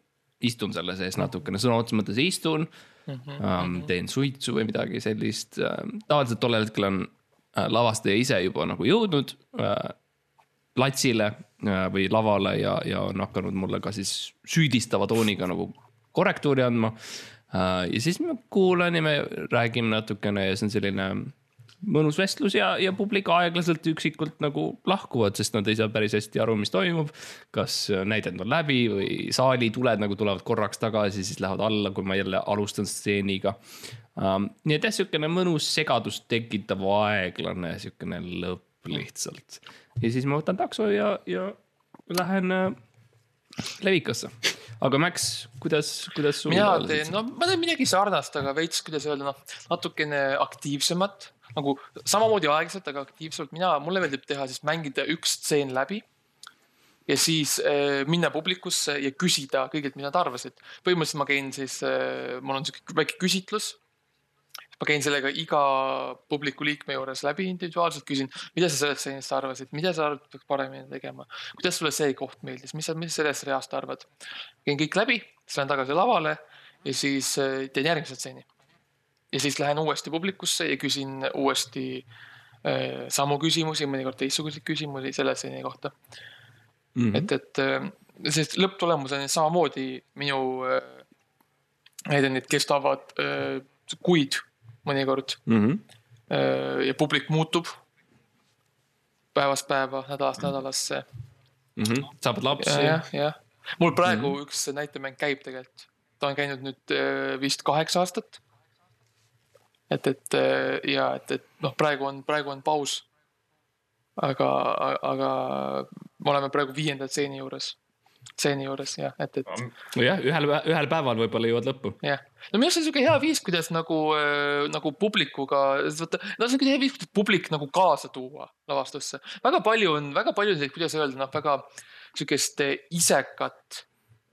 istun selle sees natukene, sõna otseses mõttes istun mm. -hmm. Ähm, teen suitsu või midagi sellist äh,. tavaliselt tollel hetkel on äh, lavastaja ise juba nagu jõudnud äh, platsile äh, või lavale ja, ja on hakanud mulle ka siis süüdistava tooniga nagu korrektuuri andma. Äh, ja siis ma kuulan ja me räägime natukene ja see on selline mõnus vestlus ja, ja publik aeglaselt üksikult nagu lahkuvad, sest nad ei saa päris hästi aru, mis toimub. kas näidend on läbi või saali tuled nagu tulevad korraks tagasi, siis lähevad alla, kui ma jälle alustan stseeniga um,. nii et jah, sihukene mõnus segadust tekitav aeglane sihukene lõpp lihtsalt ja siis ma võtan takso ja, ja lähen äh, levikasse. aga Max, kuidas, kuidas sul? mina teen, no ma teen midagi sarnast, aga veits, kuidas öelda, noh natukene aktiivsemat nagu samamoodi aeglaselt, aga aktiivselt. mina, mulle meeldib teha siis mängida üks stseen läbi ja siis äh, minna publikusse ja küsida kõigilt, mida nad arvasid. põhimõtteliselt ma käin siis äh,, mul on sihuke väike küsitlus ma käin sellega iga publiku liikme juures läbi individuaalselt, küsin, mida sa sellest stseenist arvasid, mida sa arvad, peaks paremini tegema, kuidas sulle see koht meeldis, mis sa, mis sellest reast arvad? käin kõik läbi, siis lähen tagasi lavale ja siis äh, teen järgmise stseeni. ja siis lähen uuesti publikusse ja küsin uuesti äh, samu küsimusi, mõnikord teistsuguseid küsimusi selle stseeni kohta mm. -hmm. et, et äh, sest lõpptulemus on samamoodi minu äh, näidendid kestavad äh, kuid mõnikord mm. -hmm. ja publik muutub päevast päeva, nädalast nädalasse mm. -hmm. saavad lapsi. jah, jah. mul praegu mm -hmm. üks näitemäng käib tegelikult, ta on käinud nüüd äh, vist kaheksa aastat. et, et äh, ja et, et noh, praegu on, praegu on paus. aga, aga me oleme praegu viienda stseeni juures stseeni juures jah, et, et. nojah, ühel, ühel päeval võib-olla jõuad lõppu. jah, no minu arust see on sihuke hea viis, kuidas nagu äh,, nagu publikuga, vaata, no see on hea viis, kuidas publik nagu kaasa tuua lavastusse. väga palju on, väga palju on selliseid, kuidas öelda, noh, väga sihukest äh, isekat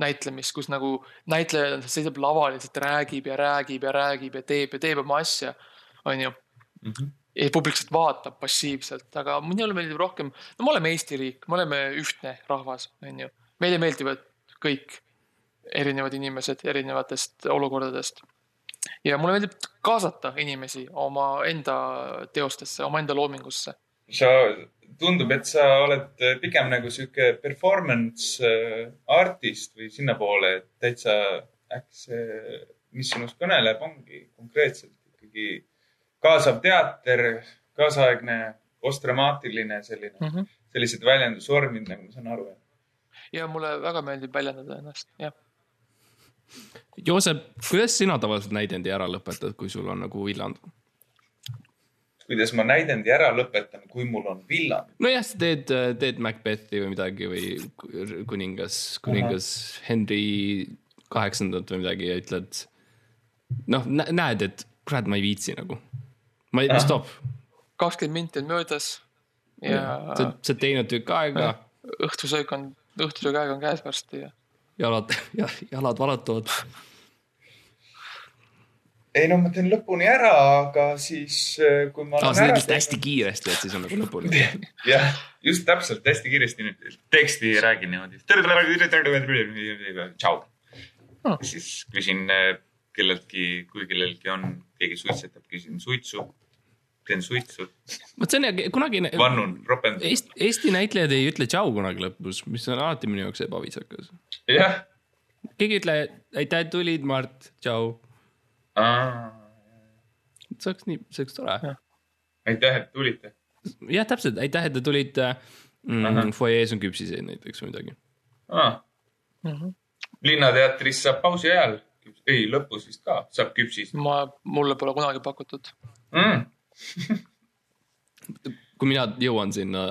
näitlemist, kus nagu näitleja seisab laval ja lihtsalt räägib ja räägib ja räägib ja teeb ja teeb oma asja, on ju mm. -hmm ja publik lihtsalt vaatab passiivselt, aga minule meeldib rohkem, no me oleme Eesti riik, me oleme ühtne rahvas, on ju meile meeldivad kõik erinevad inimesed erinevatest olukordadest. ja mulle meeldib kaasata inimesi omaenda teostesse, omaenda loomingusse. sa, tundub, et sa oled pigem nagu sihuke performance äh, artist või sinnapoole, et täitsa äkki see, mis sinust kõneleb, ongi konkreetselt ikkagi kaasav teater, kaasaegne posttraumaatiline selline mm, -hmm. sellised väljendusvormid, nagu ma saan aru. Ja mulle väga meeldib väljendada ennast, jah Joosep, kuidas sina tavaliselt näidendi ära lõpetad, kui sul on nagu villand? kuidas ma näidendi ära lõpetan, kui mul on villand? nojah, sa teed, teed Macbethi või midagi või kuningas, kuningas Aha. Henry kaheksandat või midagi ja ütled. noh, näed, et kurat, ma ei viitsi nagu. ma ei, stopp. kakskümmend minti on möödas ja. sa oled teinud tükk aega. õhtusöök on, õhtusöögi aeg on käes varsti ja jalad, jalad valutavad. ei no ma teen lõpuni ära, aga siis äh, kui ma. aa, sa teed vist hästi kiiresti, et siis on nagu lõpuni. jah, just täpselt hästi kiiresti teksti räägin niimoodi. tšau. siis küsin äh, kelleltki, kui kellelgi on, keegi suitsetab, küsin suitsu teen suitsu. vot see on kunagi. vannun, ropendun. Eesti, Eesti näitlejad ei ütle tšau kunagi lõpus, mis on alati minu jaoks ebaviisakas. jah. keegi ei ütle aitäh, et tulid, Mart, tšau. see oleks nii, see oleks tore. aitäh, et tulite. jah, täpselt, aitäh, et te tulite mm,. fuajees on küpsiseid näiteks või midagi. -hmm. linnateatris saab pausi ajal, ei lõpus vist ka saab küpsist. ma, mulle pole kunagi pakutud mm kui mina jõuan sinna,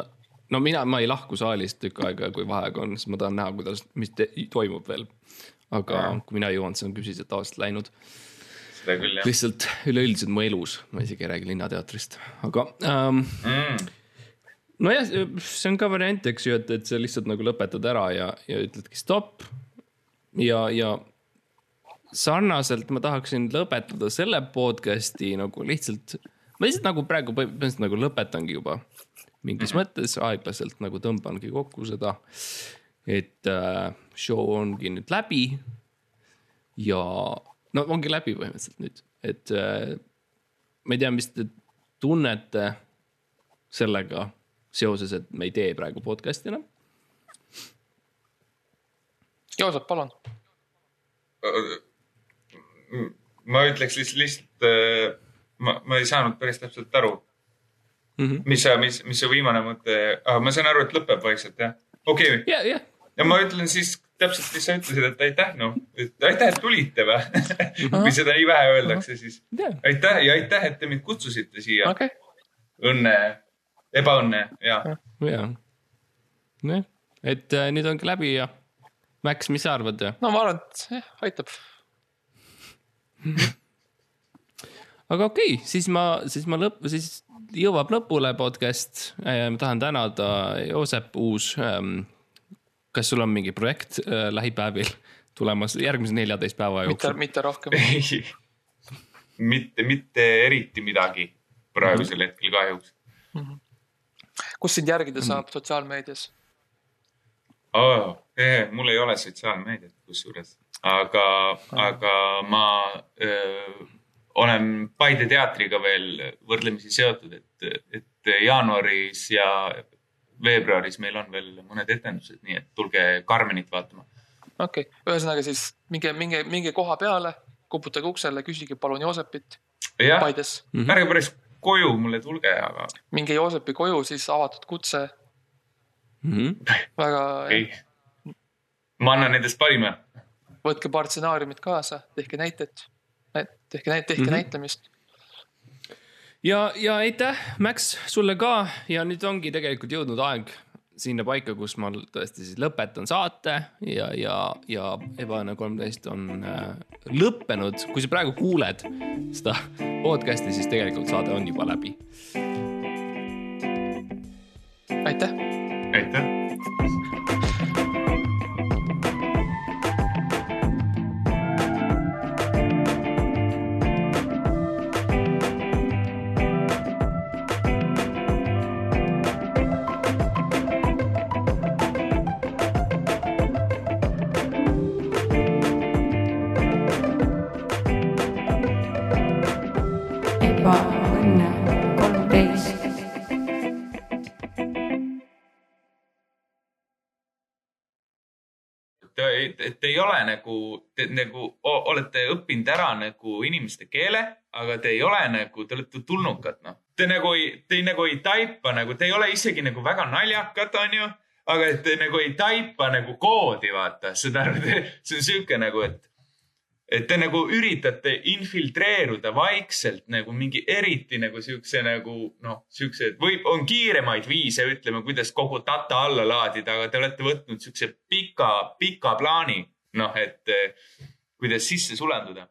no mina, ma ei lahku saalist tükk aega, kui vaheaeg on, siis ma tahan näha, kuidas, mis toimub veel. aga ja. kui mina jõuan, siis on küpsised tavaliselt läinud. seda küll, jah. lihtsalt üleüldiselt mu elus, ma isegi ei räägi Linnateatrist, aga um, mm nojah, see on ka variant, eks ju, et, et sa lihtsalt nagu lõpetad ära ja, ja ütledki stopp. ja, ja sarnaselt ma tahaksin lõpetada selle podcast'i nagu lihtsalt ma lihtsalt nagu praegu põhimõtteliselt nagu lõpetangi juba mingis mm -hmm. mõttes aeglaselt nagu tõmbangi kokku seda. et äh, show ongi nüüd läbi. ja no ongi läbi põhimõtteliselt nüüd, et äh, ma ei tea, mis te tunnete sellega seoses, et me ei tee praegu podcast'i enam. Joosep, palun. ma ütleks lihtsalt, lihtsalt äh, ma, ma ei saanud päris täpselt aru mm. -hmm. mis mis, mis su viimane mõte ah,, ma saan aru, et lõpeb vaikselt jah? okei okay.. ja, ja. ja ma ütlen siis täpselt, mis sa ütlesid, et aitäh, noh, et aitäh, et tulite või kui seda nii vähe öeldakse, siis yeah. aitäh ja aitäh, et te mind kutsusite siia okay.. õnne, ebaõnne ja. ja, nojah, et äh, nüüd ongi läbi ja Max, mis sa arvad? no ma arvan, et jah, aitab aga okei okay,, siis ma, siis ma lõpp, siis jõuab lõpule podcast. Äh, ma tahan tänada Joosep Uus. Ähm, kas sul on mingi projekt äh, lähipäevil tulemas järgmise neljateist päeva jooksul? mitte rohkem mitte, mitte eriti midagi praegusel mm -hmm. hetkel kahjuks mm. -hmm. kus sind järgida mhm. saab mm -hmm. sotsiaalmeedias oh,? mul ei ole sotsiaalmeediat kusjuures, aga mm, -hmm. aga ma öö, olen Paide teatriga veel võrdlemisi seotud, et, et jaanuaris ja veebruaris meil on veel mõned etendused, nii et tulge Karmenit vaatama. okei okay., ühesõnaga siis minge, minge, minge koha peale, koputage uksele, küsige palun Joosepit. Paides mm. -hmm. ärge päris koju mulle tulge, aga. minge Joosepi koju, siis avatud kutse mm. -hmm. väga okay.. ma annan nendest parima. võtke paar stsenaariumit kaasa, tehke näited tehke, tehke mm -hmm. näitlemist. ja, ja aitäh, Max, sulle ka ja nüüd ongi tegelikult jõudnud aeg sinna paika, kus ma tõesti siis lõpetan saate ja, ja, ja Ebaõnne kolmteist on äh, lõppenud. kui sa praegu kuuled seda podcast'i, siis tegelikult saade on juba läbi. aitäh. aitäh. Et ei ole nagu, te nagu olete õppinud ära nagu inimeste keele, aga te ei ole nagu, te olete tulnukad, noh. Te nagu ei, te nagu ei taipa nagu, te ei ole isegi nagu väga naljakad, onju. aga et te nagu ei taipa nagu koodi, vaata, seda, see on sihuke nagu, et et te nagu üritate infiltreeruda vaikselt nagu mingi eriti nagu siukse nagu noh, siukse, või on kiiremaid viise, ütleme, kuidas kogu data alla laadida, aga te olete võtnud siukse pika, pika plaani, noh, et eh, kuidas sisse sulanduda.